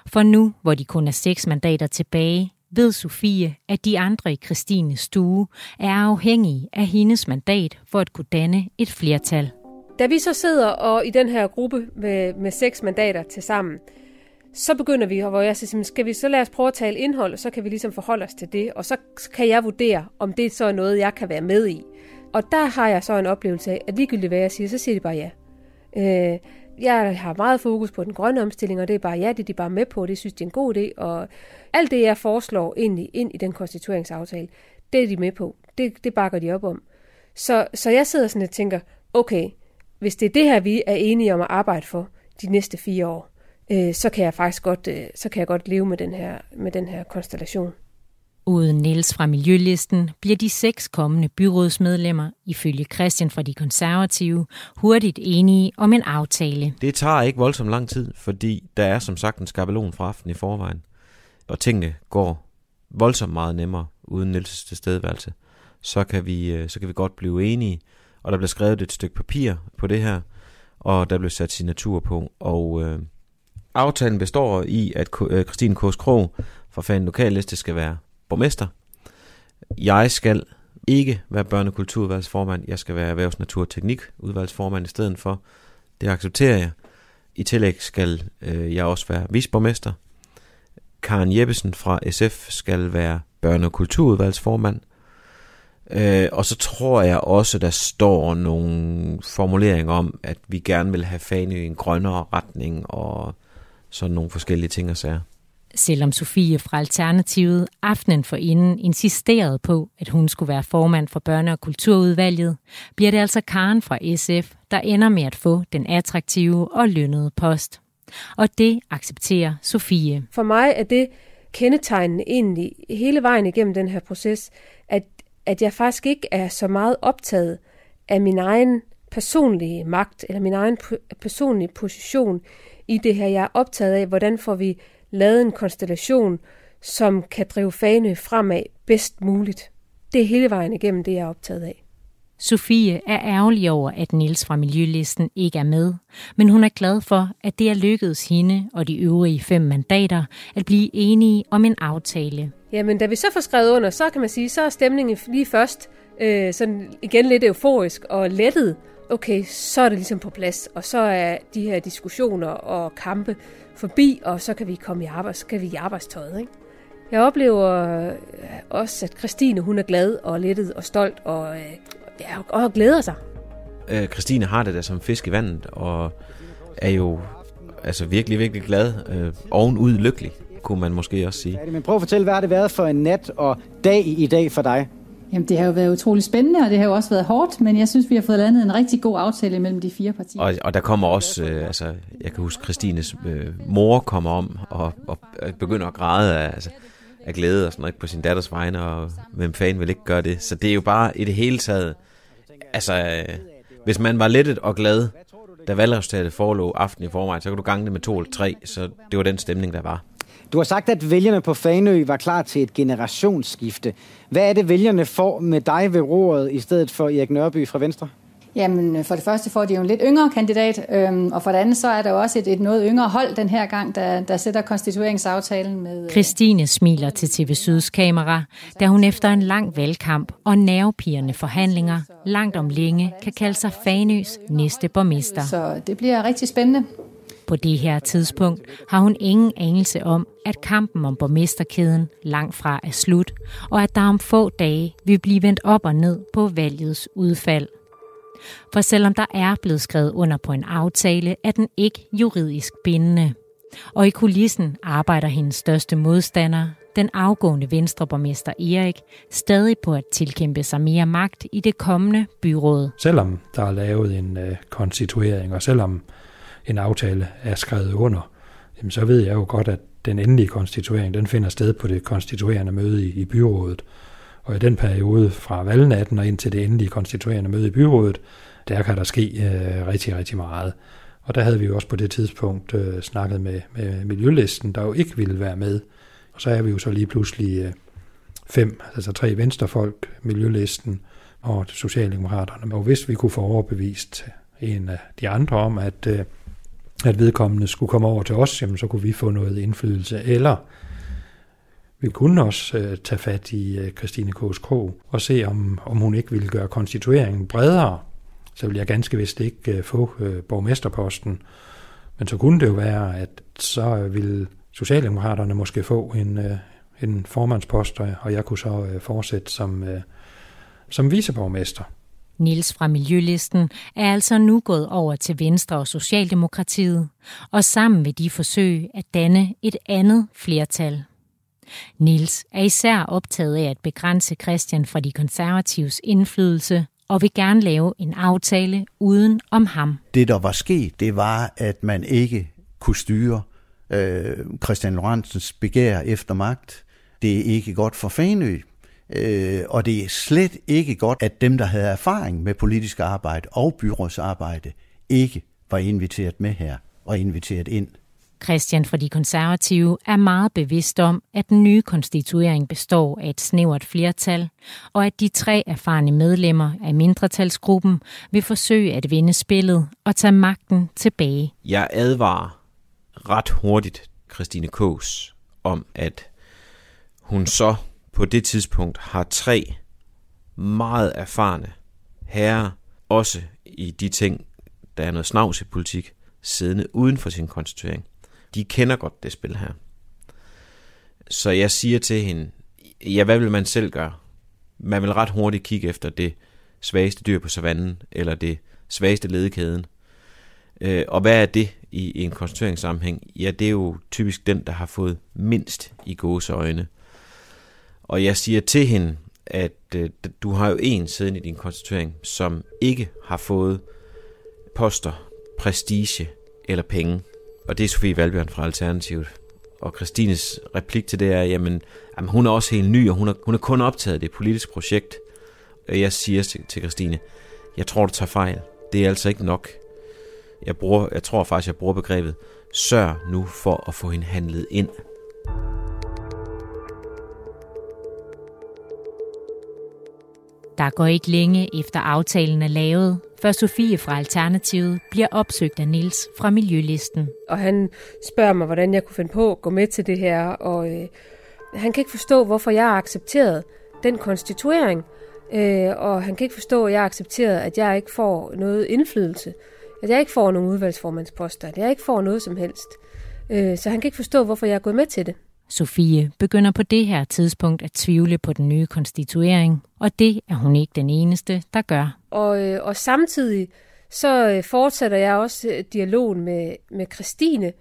[SPEAKER 2] For nu, hvor de kun er seks mandater tilbage, ved Sofie, at de andre i Christines stue er afhængige af hendes mandat for at kunne danne et flertal.
[SPEAKER 5] Da vi så sidder og i den her gruppe med, med seks mandater til sammen, så begynder vi, hvor jeg siger, skal vi så lade os prøve at tale indhold, og så kan vi ligesom forholde os til det, og så kan jeg vurdere, om det så er noget, jeg kan være med i. Og der har jeg så en oplevelse af, at ligegyldigt hvad jeg siger, så siger de bare ja. Øh, jeg har meget fokus på den grønne omstilling, og det er bare ja, det er de bare med på, det synes de er en god idé, og alt det, jeg foreslår ind i, ind i den konstitueringsaftale, det er de med på. Det, det bakker de op om. Så, så jeg sidder sådan og tænker, okay, hvis det er det her, vi er enige om at arbejde for de næste fire år, øh, så kan jeg faktisk godt, øh, så kan jeg godt leve med den her, med den her konstellation.
[SPEAKER 2] Uden Niels fra Miljølisten bliver de seks kommende byrådsmedlemmer, ifølge Christian fra de konservative, hurtigt enige om en aftale.
[SPEAKER 4] Det tager ikke voldsomt lang tid, fordi der er som sagt en skabelon fra aften i forvejen. Og tingene går voldsomt meget nemmere uden Niels' tilstedeværelse. Så kan, vi, øh, så kan vi godt blive enige, og der bliver skrevet et stykke papir på det her, og der bliver sat signatur på, og øh, aftalen består i, at øh, Christine Kors Krog fra Fan Lokalliste skal være borgmester. Jeg skal ikke være børnekulturudvalgsformand, jeg skal være erhvervs-, natur- og teknikudvalgsformand i stedet for. Det accepterer jeg. I tillæg skal øh, jeg også være visborgmester. Karen Jeppesen fra SF skal være børne- og kulturudvalgsformand. Øh, og så tror jeg også, der står nogle formuleringer om, at vi gerne vil have Fanø i en grønnere retning og sådan nogle forskellige ting og sager.
[SPEAKER 2] Selvom Sofie fra Alternativet aftenen for inden insisterede på, at hun skulle være formand for børne- og kulturudvalget, bliver det altså Karen fra SF, der ender med at få den attraktive og lønnede post. Og det accepterer Sofie.
[SPEAKER 5] For mig er det kendetegnende egentlig hele vejen igennem den her proces, at, at jeg faktisk ikke er så meget optaget af min egen personlige magt eller min egen personlige position i det her. Jeg er optaget af, hvordan får vi lavet en konstellation, som kan drive Fanø fremad bedst muligt. Det er hele vejen igennem det, jeg er optaget af.
[SPEAKER 2] Sofie er ærgerlig over, at Nils fra Miljølisten ikke er med, men hun er glad for, at det er lykkedes hende og de øvrige fem mandater at blive enige om en aftale.
[SPEAKER 5] Jamen, da vi så får skrevet under, så kan man sige, så er stemningen lige først øh, sådan igen lidt euforisk og lettet. Okay, så er det ligesom på plads, og så er de her diskussioner og kampe forbi, og så kan vi komme i arbejde, så kan vi i arbejdstøjet. Ikke? Jeg oplever øh, også, at Christine hun er glad og lettet og stolt og, øh, ja, og glæder sig.
[SPEAKER 4] Øh, Christine har det der som fisk i vandet, og er jo altså virkelig, virkelig glad. Øh, ovenud lykkelig, kunne man måske også sige.
[SPEAKER 10] Men prøv at fortælle, hvad har det været for en nat og dag i dag for dig?
[SPEAKER 11] Jamen, det har jo været utrolig spændende, og det har jo også været hårdt, men jeg synes, vi har fået landet en rigtig god aftale mellem de fire partier.
[SPEAKER 4] Og, og der kommer også, øh, altså, jeg kan huske, Christines øh, mor kommer om og, og begynder at græde af, altså, af glæde og sådan noget på sin datters vegne, og hvem fanden vil ikke gøre det? Så det er jo bare i det hele taget, altså, øh, hvis man var lettet og glad, da valgresultatet forelå aften i forvejen, så kan du gange det med to eller tre, så det var den stemning, der var.
[SPEAKER 10] Du har sagt, at vælgerne på Fanø var klar til et generationsskifte. Hvad er det, vælgerne får med dig ved roret i stedet for Erik Nørby fra Venstre?
[SPEAKER 11] Jamen, for det første får de jo en lidt yngre kandidat, øhm, og for det andet så er der jo også et, et noget yngre hold den her gang, der, der sætter konstitueringsaftalen med...
[SPEAKER 2] Øh... Christine smiler til TV Syds kamera, da hun efter en lang valgkamp og nervepirrende forhandlinger langt om længe kan kalde sig Fanøs næste borgmester.
[SPEAKER 11] Så det bliver rigtig spændende.
[SPEAKER 2] På det her tidspunkt har hun ingen anelse om, at kampen om borgmesterkæden langt fra er slut, og at der om få dage vil blive vendt op og ned på valgets udfald. For selvom der er blevet skrevet under på en aftale, er den ikke juridisk bindende. Og i kulissen arbejder hendes største modstander, den afgående venstreborgmester Erik, stadig på at tilkæmpe sig mere magt i det kommende byråd.
[SPEAKER 6] Selvom der er lavet en øh, konstituering, og selvom en aftale er skrevet under, jamen så ved jeg jo godt, at den endelige konstituering, den finder sted på det konstituerende møde i, i byrådet. Og i den periode fra valgnatten og ind til det endelige konstituerende møde i byrådet, der kan der ske øh, rigtig, rigtig meget. Og der havde vi jo også på det tidspunkt øh, snakket med, med Miljølisten, der jo ikke ville være med. Og så er vi jo så lige pludselig øh, fem, altså tre venstrefolk, Miljølisten og Socialdemokraterne. Og hvis vi kunne få overbevist en af de andre om, at øh, at vedkommende skulle komme over til os, jamen så kunne vi få noget indflydelse. Eller Vi kunne også øh, tage fat i øh, Christine K's Krog og se, om, om hun ikke ville gøre konstitueringen bredere. Så vil jeg ganske vist ikke øh, få øh, borgmesterposten. Men så kunne det jo være, at så ville Socialdemokraterne måske få en, øh, en formandspost, og jeg kunne så øh, fortsætte som, øh, som viceborgmester.
[SPEAKER 2] Nils fra Miljølisten er altså nu gået over til Venstre og Socialdemokratiet, og sammen vil de forsøge at danne et andet flertal. Nils er især optaget af at begrænse Christian fra de konservatives indflydelse og vil gerne lave en aftale uden om ham.
[SPEAKER 1] Det, der var sket, det var, at man ikke kunne styre øh, Christian Lorentzens begær efter magt. Det er ikke godt for Fanø, øh, og det er slet ikke godt, at dem, der havde erfaring med politisk arbejde og byrådsarbejde, ikke var inviteret med her og inviteret ind.
[SPEAKER 2] Christian fra de konservative er meget bevidst om, at den nye konstituering består af et snævert flertal, og at de tre erfarne medlemmer af mindretalsgruppen vil forsøge at vinde spillet og tage magten tilbage.
[SPEAKER 4] Jeg advarer ret hurtigt Christine Kås om, at hun så på det tidspunkt har tre meget erfarne herrer, også i de ting, der er noget snavs i politik, siddende uden for sin konstituering. De kender godt det spil her. Så jeg siger til hende, ja, hvad vil man selv gøre? Man vil ret hurtigt kigge efter det svageste dyr på savannen, eller det svageste ledekæden. Øh, og hvad er det i en konstitueringssammenhæng? Ja, det er jo typisk den, der har fået mindst i gåseøjne. Og jeg siger til hende, at øh, du har jo en siden i din konstituering, som ikke har fået poster, prestige eller penge og det er Sofie Valbjørn fra Alternativet. Og Christines replik til det er, jamen, jamen hun er også helt ny, og hun er, hun er kun optaget det politiske projekt. Og jeg siger til, til Christine, jeg tror, du tager fejl. Det er altså ikke nok. Jeg, bruger, jeg tror faktisk, jeg bruger begrebet, sørg nu for at få hende handlet ind.
[SPEAKER 2] Der går ikke længe efter aftalen er lavet, før Sofie fra Alternativet bliver opsøgt af Nils fra Miljølisten.
[SPEAKER 5] Og han spørger mig, hvordan jeg kunne finde på at gå med til det her, og øh, han kan ikke forstå, hvorfor jeg har accepteret den konstituering, øh, og han kan ikke forstå, at jeg har accepteret, at jeg ikke får noget indflydelse, at jeg ikke får nogen udvalgsformandsposter, at jeg ikke får noget som helst. Øh, så han kan ikke forstå, hvorfor jeg er gået med til det.
[SPEAKER 2] Sofie begynder på det her tidspunkt at tvivle på den nye konstituering, og det er hun ikke den eneste, der gør.
[SPEAKER 5] Og, øh, og samtidig så øh, fortsætter jeg også øh, dialogen med, med Christine,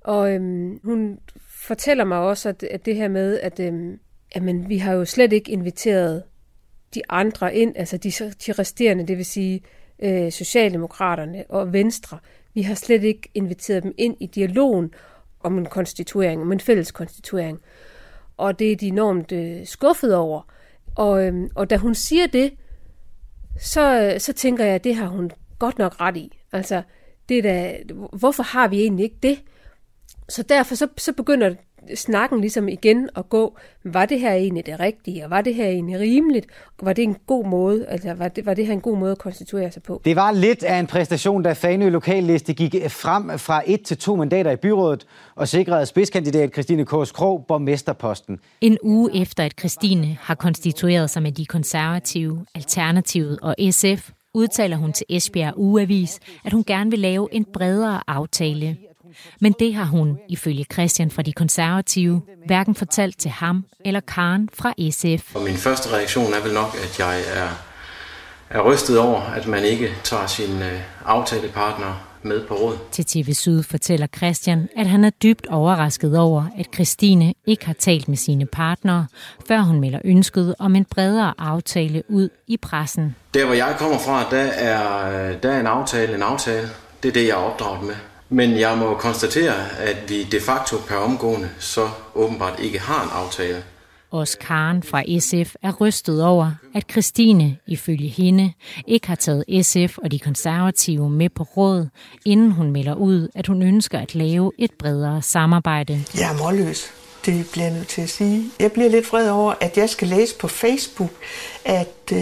[SPEAKER 5] og øhm, hun fortæller mig også, at, at det her med, at øhm, jamen, vi har jo slet ikke inviteret de andre ind, altså de, de resterende, det vil sige øh, Socialdemokraterne og Venstre. Vi har slet ikke inviteret dem ind i dialogen om en konstituering, om en fælles konstituering. Og det er de enormt øh, skuffet over. Og, øh, og da hun siger det, så, øh, så tænker jeg, at det har hun godt nok ret i. Altså, det der, da, hvorfor har vi egentlig ikke det? Så derfor så, så begynder snakken ligesom igen at gå, var det her egentlig det rigtige, og var det her egentlig rimeligt, var det en god måde, altså var det, var det her en god måde at konstituere sig på?
[SPEAKER 10] Det var lidt af en præstation, da Fanø Lokalliste gik frem fra et til to mandater i byrådet og sikrede spidskandidat Christine Kås Krog borgmesterposten.
[SPEAKER 2] En uge efter, at Christine har konstitueret sig med de konservative, Alternativet og SF, udtaler hun til Esbjerg Ugeavis, at hun gerne vil lave en bredere aftale men det har hun, ifølge Christian fra de konservative, hverken fortalt til ham eller Karen fra SF.
[SPEAKER 12] Og min første reaktion er vel nok, at jeg er, er rystet over, at man ikke tager sin øh, aftalepartner med på råd.
[SPEAKER 2] Til TV Syd fortæller Christian, at han er dybt overrasket over, at Christine ikke har talt med sine partnere, før hun melder ønsket om en bredere aftale ud i pressen.
[SPEAKER 12] Der hvor jeg kommer fra, der er, der er en aftale en aftale. Det er det, jeg er opdraget med. Men jeg må konstatere, at vi de facto per omgående så åbenbart ikke har en aftale.
[SPEAKER 2] Også Karen fra SF er rystet over, at Christine, ifølge hende, ikke har taget SF og de konservative med på råd, inden hun melder ud, at hun ønsker at lave et bredere samarbejde.
[SPEAKER 3] Jeg er målløs. Det bliver jeg nødt til at sige. Jeg bliver lidt vred over, at jeg skal læse på Facebook, at øh,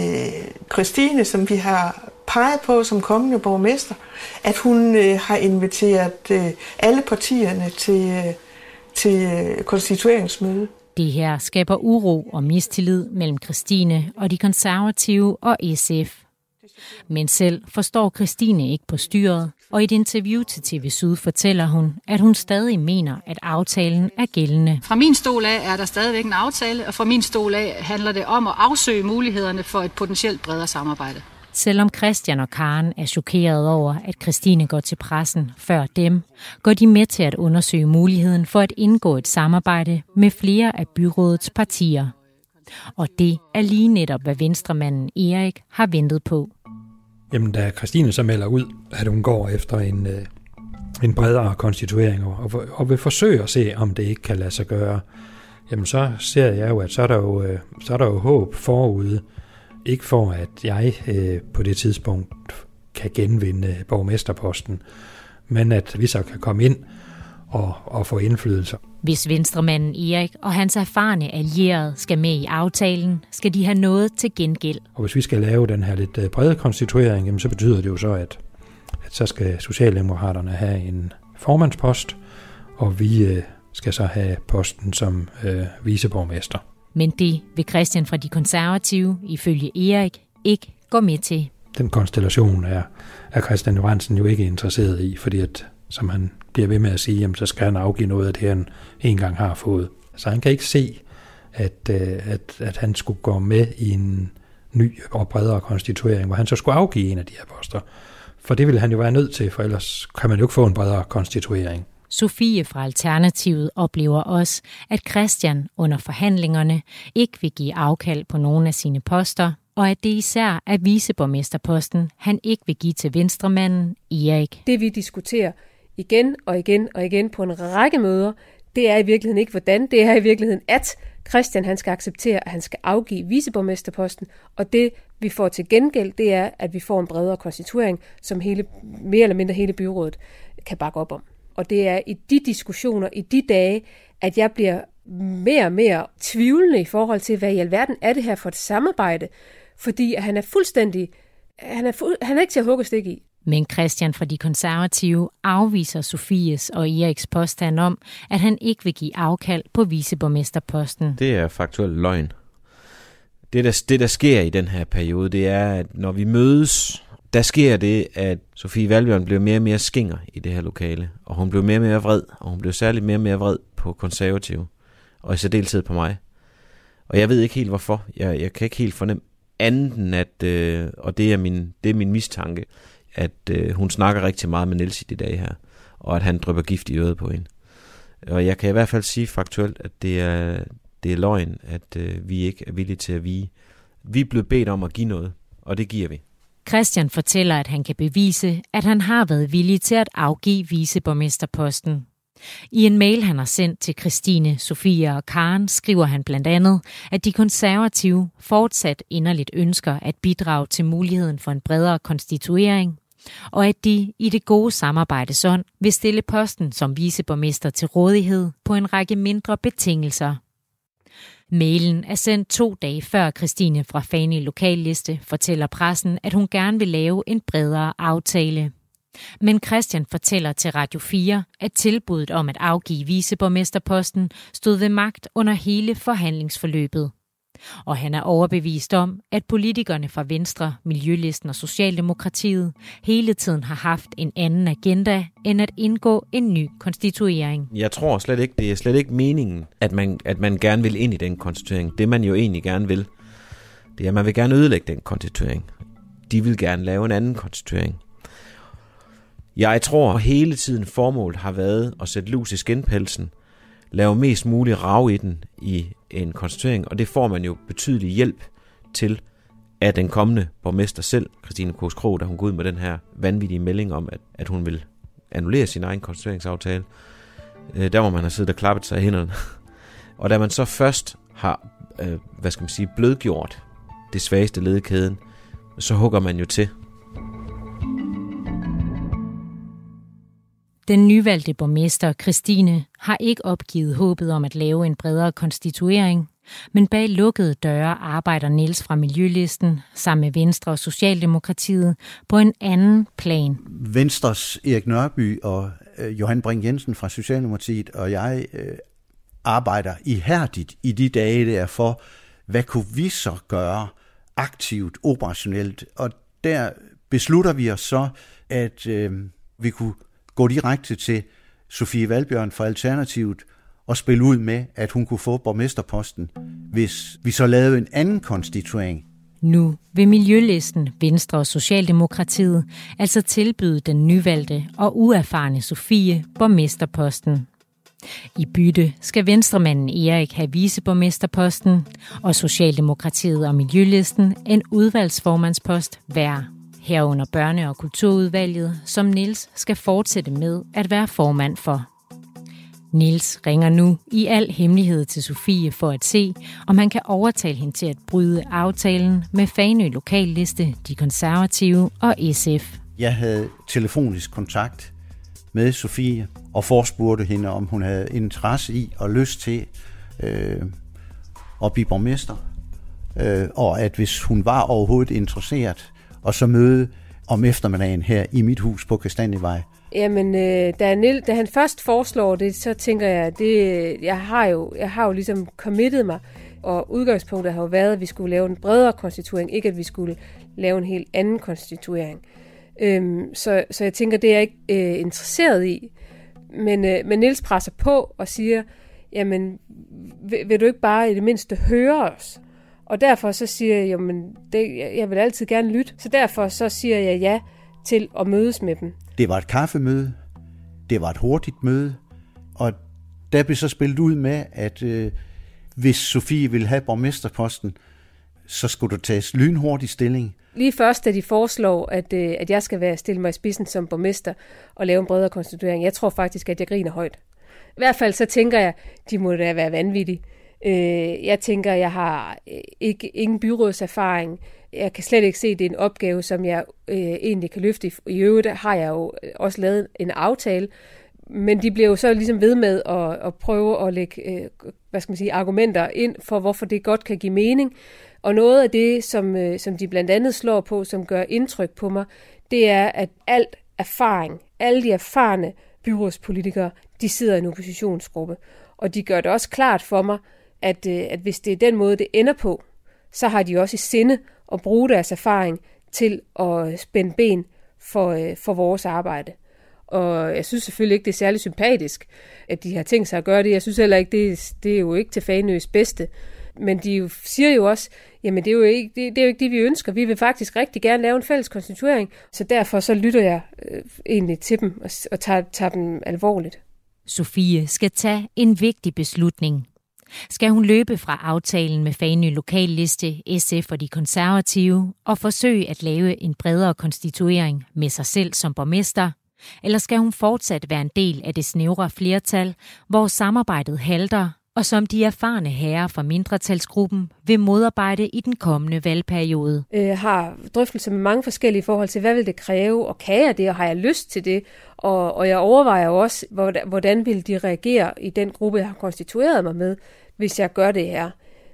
[SPEAKER 3] Christine, som vi har peget på som kommende borgmester, at hun øh, har inviteret øh, alle partierne til, øh, til øh, konstitueringsmøde.
[SPEAKER 2] Det her skaber uro og mistillid mellem Christine og de konservative og SF. Men selv forstår Christine ikke på styret, og i et interview til TV Syd fortæller hun, at hun stadig mener, at aftalen er gældende.
[SPEAKER 7] Fra min stol af er der stadigvæk en aftale, og fra min stol af handler det om at afsøge mulighederne for et potentielt bredere samarbejde.
[SPEAKER 2] Selvom Christian og Karen er chokeret over, at Christine går til pressen før dem, går de med til at undersøge muligheden for at indgå et samarbejde med flere af byrådets partier. Og det er lige netop, hvad venstremanden Erik har ventet på.
[SPEAKER 6] Jamen, da Christine så melder ud, at hun går efter en, øh, en bredere konstituering og, og vil forsøge at se, om det ikke kan lade sig gøre, jamen så ser jeg jo, at så er der jo, øh, så er der jo håb forude. Ikke for, at jeg øh, på det tidspunkt kan genvinde borgmesterposten, men at vi så kan komme ind og, og få indflydelse.
[SPEAKER 2] Hvis venstremanden Erik og hans erfarne allierede skal med i aftalen, skal de have noget til gengæld.
[SPEAKER 6] Og hvis vi skal lave den her lidt øh, brede konstituering, jamen så betyder det jo så, at, at så skal Socialdemokraterne have en formandspost, og vi øh, skal så have posten som øh, viceborgmester.
[SPEAKER 2] Men det vil Christian fra de konservative, ifølge Erik, ikke gå med til.
[SPEAKER 6] Den konstellation er, er Christian Johansen jo ikke interesseret i, fordi at, som han bliver ved med at sige, jamen, så skal han afgive noget af det, han engang har fået. Så han kan ikke se, at, øh, at, at han skulle gå med i en ny og bredere konstituering, hvor han så skulle afgive en af de her poster. For det ville han jo være nødt til, for ellers kan man jo ikke få en bredere konstituering.
[SPEAKER 2] Sofie fra Alternativet oplever også, at Christian under forhandlingerne ikke vil give afkald på nogen af sine poster, og at det især er viceborgmesterposten, han ikke vil give til venstremanden Erik.
[SPEAKER 5] Det vi diskuterer, igen og igen og igen på en række møder, det er i virkeligheden ikke hvordan, det er i virkeligheden at Christian han skal acceptere, at han skal afgive viceborgmesterposten, og det vi får til gengæld, det er, at vi får en bredere konstituering, som hele, mere eller mindre hele byrådet kan bakke op om. Og det er i de diskussioner, i de dage, at jeg bliver mere og mere tvivlende i forhold til, hvad i alverden er det her for et samarbejde, fordi han er fuldstændig, han er, fu- han er ikke til at hugge stik i.
[SPEAKER 2] Men Christian fra de konservative afviser Sofies og Eriks påstand om, at han ikke vil give afkald på viceborgmesterposten.
[SPEAKER 4] Det er faktuelt løgn. Det der, det, der sker i den her periode, det er, at når vi mødes, der sker det, at Sofie Valbjørn blev mere og mere skinger i det her lokale. Og hun blev mere og mere vred, og hun blev særligt mere og mere vred på konservative. Og i særdeleshed på mig. Og jeg ved ikke helt hvorfor. Jeg, jeg kan ikke helt fornemme andet end at, øh, og det er, min, det er min mistanke, at øh, hun snakker rigtig meget med Niels i de dage her, og at han drypper gift i øret på hende. Og jeg kan i hvert fald sige faktuelt, at det er, det er løgn, at øh, vi ikke er villige til at vige. Vi er blevet bedt om at give noget, og det giver vi.
[SPEAKER 2] Christian fortæller, at han kan bevise, at han har været villig til at afgive viceborgmesterposten. I en mail, han har sendt til Christine, Sofia og Karen, skriver han blandt andet, at de konservative fortsat inderligt ønsker at bidrage til muligheden for en bredere konstituering, og at de i det gode samarbejde ånd vil stille posten som viceborgmester til rådighed på en række mindre betingelser. Mailen er sendt to dage før Christine fra Fani Lokalliste fortæller pressen, at hun gerne vil lave en bredere aftale. Men Christian fortæller til Radio 4, at tilbuddet om at afgive viceborgmesterposten stod ved magt under hele forhandlingsforløbet. Og han er overbevist om, at politikerne fra Venstre, Miljølisten og Socialdemokratiet hele tiden har haft en anden agenda end at indgå en ny konstituering.
[SPEAKER 4] Jeg tror slet ikke, det er slet ikke meningen, at man, at man gerne vil ind i den konstituering. Det man jo egentlig gerne vil, det er, at man vil gerne ødelægge den konstituering. De vil gerne lave en anden konstituering. Jeg tror hele tiden formålet har været at sætte lus i skinpelsen, lave mest mulig rav i den i en konstituering, og det får man jo betydelig hjælp til af den kommende borgmester selv, Christine Kås Krog, da hun går ud med den her vanvittige melding om, at, at hun vil annullere sin egen konstitueringsaftale. Øh, der må man have siddet og klappet sig i hænderne. og da man så først har, øh, hvad skal man sige, blødgjort det svageste led i kæden, så hugger man jo til.
[SPEAKER 2] Den nyvalgte borgmester Christine har ikke opgivet håbet om at lave en bredere konstituering, men bag lukkede døre arbejder Niels fra Miljølisten sammen med Venstre og Socialdemokratiet på en anden plan.
[SPEAKER 1] Venstres Erik Nørby og øh, Johan Brink Jensen fra Socialdemokratiet og jeg øh, arbejder ihærdigt i de dage der for, hvad kunne vi så gøre aktivt, operationelt, og der beslutter vi os så, at øh, vi kunne gå direkte til Sofie Valbjørn fra Alternativet og spille ud med, at hun kunne få borgmesterposten, hvis vi så lavede en anden konstituering.
[SPEAKER 2] Nu vil Miljølisten, Venstre og Socialdemokratiet altså tilbyde den nyvalgte og uerfarne Sofie borgmesterposten. I bytte skal venstremanden Erik have viceborgmesterposten, og Socialdemokratiet og Miljølisten en udvalgsformandspost hver herunder børne- og kulturudvalget, som Nils skal fortsætte med at være formand for. Nils ringer nu i al hemmelighed til Sofie for at se, om han kan overtale hende til at bryde aftalen med Fanø Lokalliste, De Konservative og SF.
[SPEAKER 1] Jeg havde telefonisk kontakt med Sofie og forspurgte hende, om hun havde interesse i og lyst til øh, at blive borgmester. Øh, og at hvis hun var overhovedet interesseret, og så møde om eftermiddagen her i mit hus på Kastanjevej.
[SPEAKER 5] Jamen, øh, da, Niel, da han først foreslår det, så tænker jeg, det, jeg, har jo, jeg har jo ligesom committet mig, og udgangspunktet har jo været, at vi skulle lave en bredere konstituering, ikke at vi skulle lave en helt anden konstituering. Øhm, så, så jeg tænker, det er jeg ikke øh, interesseret i. Men, øh, men Nils presser på og siger, jamen, vil, vil du ikke bare i det mindste høre os? Og derfor så siger jeg, jamen, det, jeg vil altid gerne lytte. Så derfor så siger jeg ja til at mødes med dem.
[SPEAKER 1] Det var et kaffemøde. Det var et hurtigt møde. Og der blev så spillet ud med, at øh, hvis Sofie ville have borgmesterposten, så skulle du tages lynhurtig stilling.
[SPEAKER 5] Lige først, da de foreslår, at, øh, at jeg skal være stille mig i spidsen som borgmester og lave en bredere konstituering, jeg tror faktisk, at jeg griner højt. I hvert fald så tænker jeg, de må da være vanvittige. Øh, jeg tænker, jeg har øh, ikke, ingen byrådserfaring. Jeg kan slet ikke se, at det er en opgave, som jeg øh, egentlig kan løfte. I øvrigt har jeg jo øh, også lavet en aftale, men de bliver jo så ligesom ved med at, at prøve at lægge øh, hvad skal man sige, argumenter ind for, hvorfor det godt kan give mening. Og noget af det, som, øh, som de blandt andet slår på, som gør indtryk på mig, det er, at alt erfaring, alle de erfarne byrådspolitikere, de sidder i en oppositionsgruppe. Og de gør det også klart for mig, at, øh, at hvis det er den måde, det ender på, så har de også i sinde at bruge deres erfaring til at spænde ben for, øh, for vores arbejde. Og jeg synes selvfølgelig ikke, det er særlig sympatisk, at de har tænkt sig at gøre det. Jeg synes heller ikke, det det er jo ikke til Fanøs bedste. Men de jo, siger jo også, jamen det er jo, ikke, det, det er jo ikke det, vi ønsker. Vi vil faktisk rigtig gerne lave en fælles konstituering. Så derfor så lytter jeg øh, egentlig til dem og, og tager, tager dem alvorligt.
[SPEAKER 2] Sofie skal tage en vigtig beslutning skal hun løbe fra aftalen med Fanø Lokalliste, SF og de konservative og forsøge at lave en bredere konstituering med sig selv som borgmester? Eller skal hun fortsat være en del af det snævre flertal, hvor samarbejdet halter, og som de erfarne herrer fra mindretalsgruppen vil modarbejde i den kommende valgperiode?
[SPEAKER 5] Jeg har drøftelser med mange forskellige forhold til, hvad vil det kræve, og kan jeg det, og har jeg lyst til det? Og, og jeg overvejer også, hvordan vil de reagere i den gruppe, jeg har konstitueret mig med hvis jeg gør det her.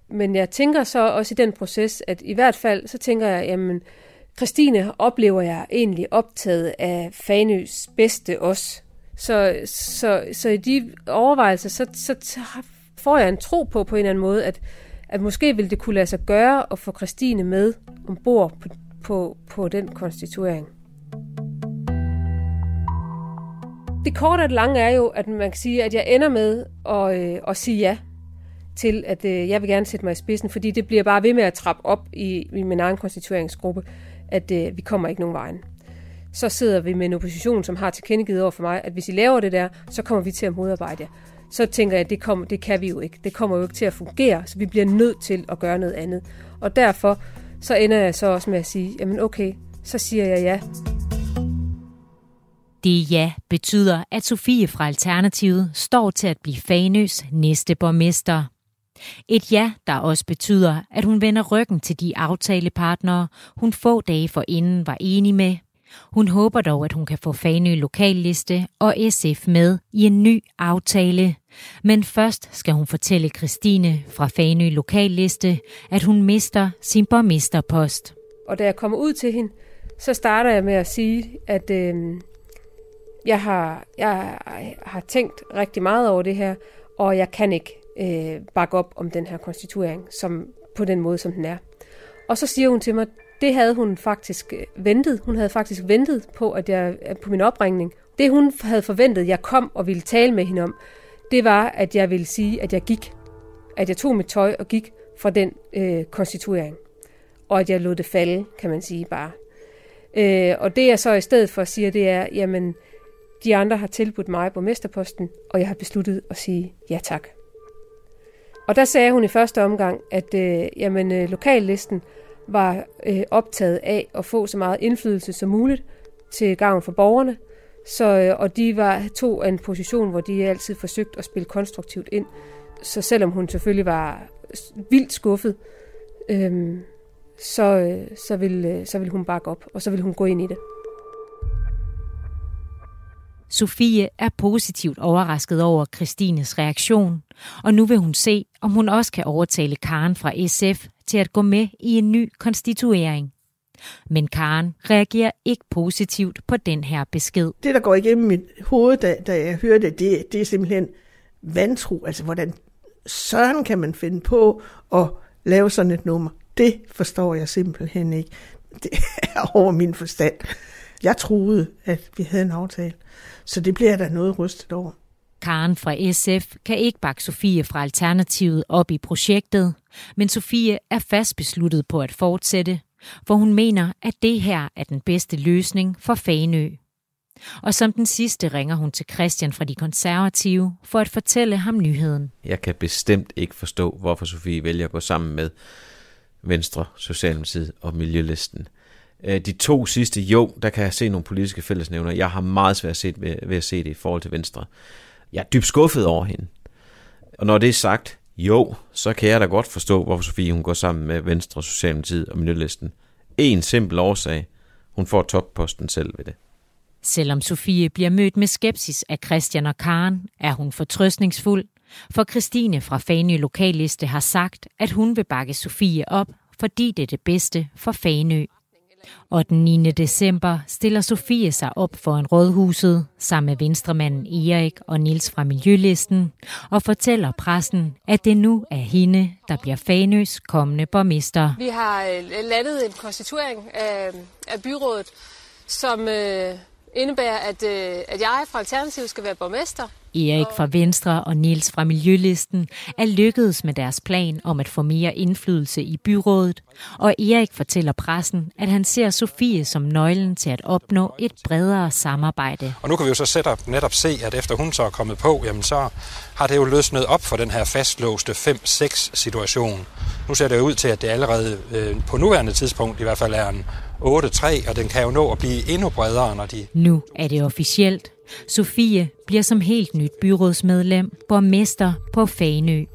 [SPEAKER 5] Men jeg tænker så også i den proces, at i hvert fald, så tænker jeg, jamen, Christine oplever jeg egentlig optaget af Fanøs bedste os. Så, så, så i de overvejelser, så, så får jeg en tro på på en eller anden måde, at, at måske ville det kunne lade sig gøre at få Christine med ombord på, på, på den konstituering. Det korte og det lange er jo, at man kan sige, at jeg ender med at, øh, at sige ja til, at øh, jeg vil gerne sætte mig i spidsen, fordi det bliver bare ved med at trappe op i, i min egen konstitueringsgruppe, at øh, vi kommer ikke nogen vejen. Så sidder vi med en opposition, som har tilkendegivet over for mig, at hvis I laver det der, så kommer vi til at modarbejde jer. Så tænker jeg, at det, kommer, det kan vi jo ikke. Det kommer jo ikke til at fungere, så vi bliver nødt til at gøre noget andet. Og derfor så ender jeg så også med at sige, jamen okay, så siger jeg ja.
[SPEAKER 2] Det ja betyder, at Sofie fra Alternativet står til at blive Fanøs næste borgmester. Et ja, der også betyder, at hun vender ryggen til de aftalepartnere, hun få dage forinden var enig med. Hun håber dog, at hun kan få Fanø Lokalliste og SF med i en ny aftale. Men først skal hun fortælle Christine fra Fanø Lokalliste, at hun mister sin borgmesterpost.
[SPEAKER 5] Og da jeg kommer ud til hende, så starter jeg med at sige, at øh, jeg, har, jeg har tænkt rigtig meget over det her, og jeg kan ikke øh, bakke op om den her konstituering som, på den måde, som den er. Og så siger hun til mig, det havde hun faktisk øh, ventet. Hun havde faktisk ventet på, at jeg øh, på min opringning. Det hun havde forventet, jeg kom og ville tale med hende om, det var, at jeg ville sige, at jeg gik. At jeg tog mit tøj og gik fra den øh, konstituering. Og at jeg lod det falde, kan man sige bare. Øh, og det jeg så i stedet for siger, det er, jamen, de andre har tilbudt mig borgmesterposten, og jeg har besluttet at sige ja tak. Og der sagde hun i første omgang, at øh, jamen, øh, lokallisten var øh, optaget af at få så meget indflydelse som muligt til gavn for borgerne, så, øh, og de var to af en position, hvor de altid forsøgt at spille konstruktivt ind. Så selvom hun selvfølgelig var vildt skuffet, øh, så, øh, så, ville, øh, så ville hun bakke op, og så ville hun gå ind i det.
[SPEAKER 2] Sofie er positivt overrasket over Christines reaktion, og nu vil hun se, om hun også kan overtale Karen fra SF til at gå med i en ny konstituering. Men Karen reagerer ikke positivt på den her besked.
[SPEAKER 3] Det, der går igennem mit hoved, da, da jeg hører det, det, det er simpelthen vantro. Altså, hvordan søren kan man finde på at lave sådan et nummer? Det forstår jeg simpelthen ikke. Det er over min forstand. Jeg troede, at vi havde en aftale. Så det bliver der noget rystet over.
[SPEAKER 2] Karen fra SF kan ikke bakke Sofie fra Alternativet op i projektet, men Sofie er fast besluttet på at fortsætte, for hun mener, at det her er den bedste løsning for Fanø. Og som den sidste ringer hun til Christian fra De Konservative for at fortælle ham nyheden.
[SPEAKER 4] Jeg kan bestemt ikke forstå, hvorfor Sofie vælger at gå sammen med Venstre, Socialdemokratiet og Miljølisten. Øh, de to sidste, jo, der kan jeg se nogle politiske fællesnævner. Jeg har meget svært set ved, ved at se det i forhold til Venstre. Jeg er dybt skuffet over hende. Og når det er sagt, jo, så kan jeg da godt forstå, hvorfor Sofie hun går sammen med Venstre, Socialdemokratiet og Miljølisten. En simpel årsag. Hun får topposten selv ved det.
[SPEAKER 2] Selvom Sofie bliver mødt med skepsis af Christian og Karen, er hun fortrøstningsfuld, for Christine fra Fanø Lokalliste har sagt, at hun vil bakke Sofie op, fordi det er det bedste for Fanø. Og den 9. december stiller Sofie sig op for en rådhuset sammen med venstremanden Erik og Nils fra Miljølisten og fortæller pressen, at det nu er hende, der bliver Fanøs kommende borgmester.
[SPEAKER 5] Vi har øh, landet en konstituering af, af byrådet, som øh, indebærer, at, øh, at jeg fra Alternativet skal være borgmester.
[SPEAKER 2] Erik fra Venstre og Niels fra Miljølisten er lykkedes med deres plan om at få mere indflydelse i byrådet, og Erik fortæller pressen, at han ser Sofie som nøglen til at opnå et bredere samarbejde.
[SPEAKER 6] Og nu kan vi jo så sætte netop se, at efter hun så er kommet på, jamen så har det jo løsnet op for den her fastlåste 5-6 situation. Nu ser det jo ud til, at det allerede øh, på nuværende tidspunkt i hvert fald er en 8-3, og den kan jo nå at blive endnu bredere, når de...
[SPEAKER 2] Nu er det officielt. Sofie bliver som helt nyt byrådsmedlem borgmester på Fanø.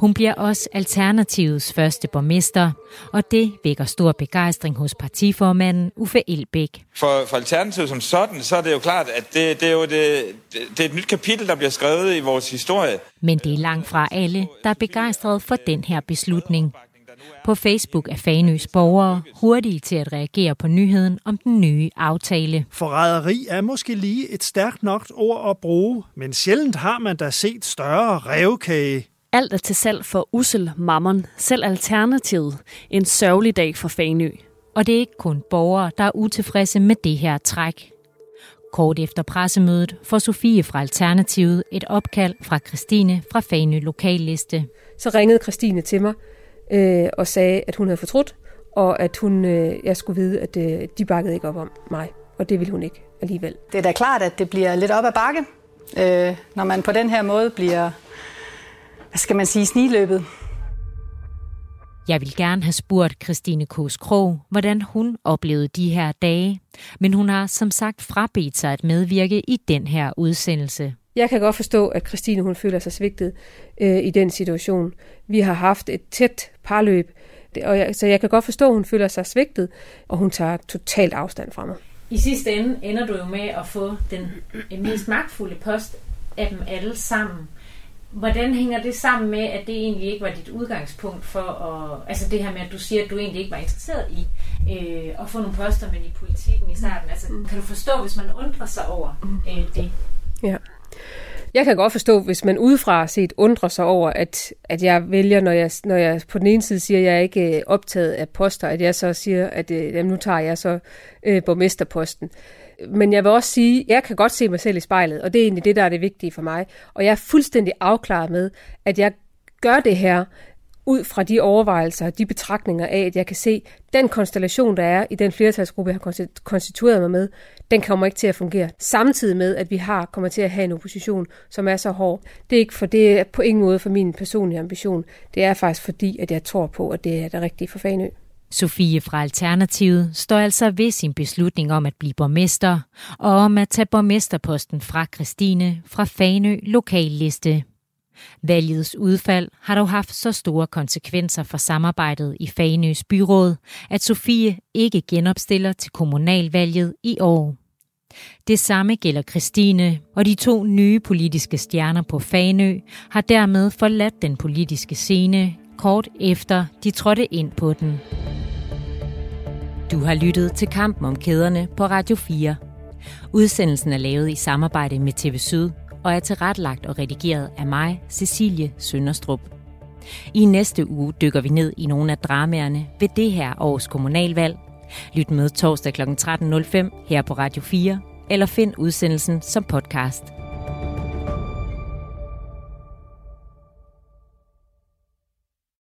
[SPEAKER 2] Hun bliver også Alternativets første borgmester, og det vækker stor begejstring hos partiformanden Uffe Elbæk.
[SPEAKER 13] For, for Alternativet som sådan, så er det jo klart, at det, det er jo det, det er et nyt kapitel, der bliver skrevet i vores historie.
[SPEAKER 2] Men det er langt fra alle, der er begejstret for den her beslutning. På Facebook er Fanøs borgere hurtige til at reagere på nyheden om den nye aftale.
[SPEAKER 14] Forræderi er måske lige et stærkt nok ord at bruge, men sjældent har man da set større revkage.
[SPEAKER 15] Alt er til salg for usel mammon, selv alternativet. En sørgelig dag for Fanø.
[SPEAKER 2] Og det er ikke kun borgere, der er utilfredse med det her træk. Kort efter pressemødet får Sofie fra Alternativet et opkald fra Christine fra Fanø Lokalliste.
[SPEAKER 5] Så ringede Christine til mig øh, og sagde, at hun havde fortrudt, og at hun, øh, jeg skulle vide, at øh, de bakkede ikke op om mig. Og det ville hun ikke alligevel.
[SPEAKER 11] Det er da klart, at det bliver lidt op ad bakke, øh, når man på den her måde bliver, hvad skal man sige, sniløbet.
[SPEAKER 2] Jeg vil gerne have spurgt Christine Kås Krog, hvordan hun oplevede de her dage, men hun har som sagt frabedt sig at medvirke i den her udsendelse.
[SPEAKER 5] Jeg kan godt forstå, at Christine hun føler sig svigtet øh, i den situation. Vi har haft et tæt parløb, og jeg, så jeg kan godt forstå, at hun føler sig svigtet, og hun tager totalt afstand fra mig.
[SPEAKER 2] I sidste ende ender du jo med at få den mest magtfulde post af dem alle sammen. Hvordan hænger det sammen med, at det egentlig ikke var dit udgangspunkt for at... Altså det her med, at du siger, at du egentlig ikke var interesseret i øh, at få nogle poster med i politikken i starten. Altså, kan du forstå, hvis man undrer sig over øh, det?
[SPEAKER 5] Ja. Jeg kan godt forstå, hvis man udefra set undrer sig over, at, at jeg vælger, når jeg, når jeg på den ene side siger, at jeg er ikke øh, optaget af poster, at jeg så siger, at øh, jamen, nu tager jeg så øh, borgmesterposten. Men jeg vil også sige, at jeg kan godt se mig selv i spejlet, og det er egentlig det, der er det vigtige for mig. Og jeg er fuldstændig afklaret med, at jeg gør det her ud fra de overvejelser og de betragtninger af, at jeg kan se, den konstellation, der er i den flertalsgruppe, jeg har konstitueret mig med, den kommer ikke til at fungere. Samtidig med, at vi har kommer til at have en opposition, som er så hård. Det er ikke for det er på ingen måde for min personlige ambition. Det er faktisk fordi, at jeg tror på, at det er det rigtige for Fanø.
[SPEAKER 2] Sofie fra Alternativet står altså ved sin beslutning om at blive borgmester, og om at tage borgmesterposten fra Christine fra Fanø lokalliste. Valgets udfald har dog haft så store konsekvenser for samarbejdet i Fanøs byråd, at Sofie ikke genopstiller til kommunalvalget i år. Det samme gælder Christine, og de to nye politiske stjerner på Fanø har dermed forladt den politiske scene kort efter de trådte ind på den. Du har lyttet til Kampen om kæderne på Radio 4. Udsendelsen er lavet i samarbejde med TV Syd og er tilrettelagt og redigeret af mig, Cecilie Sønderstrup. I næste uge dykker vi ned i nogle af dramaerne ved det her års kommunalvalg. Lyt med torsdag kl. 13.05 her på Radio 4, eller find udsendelsen som podcast.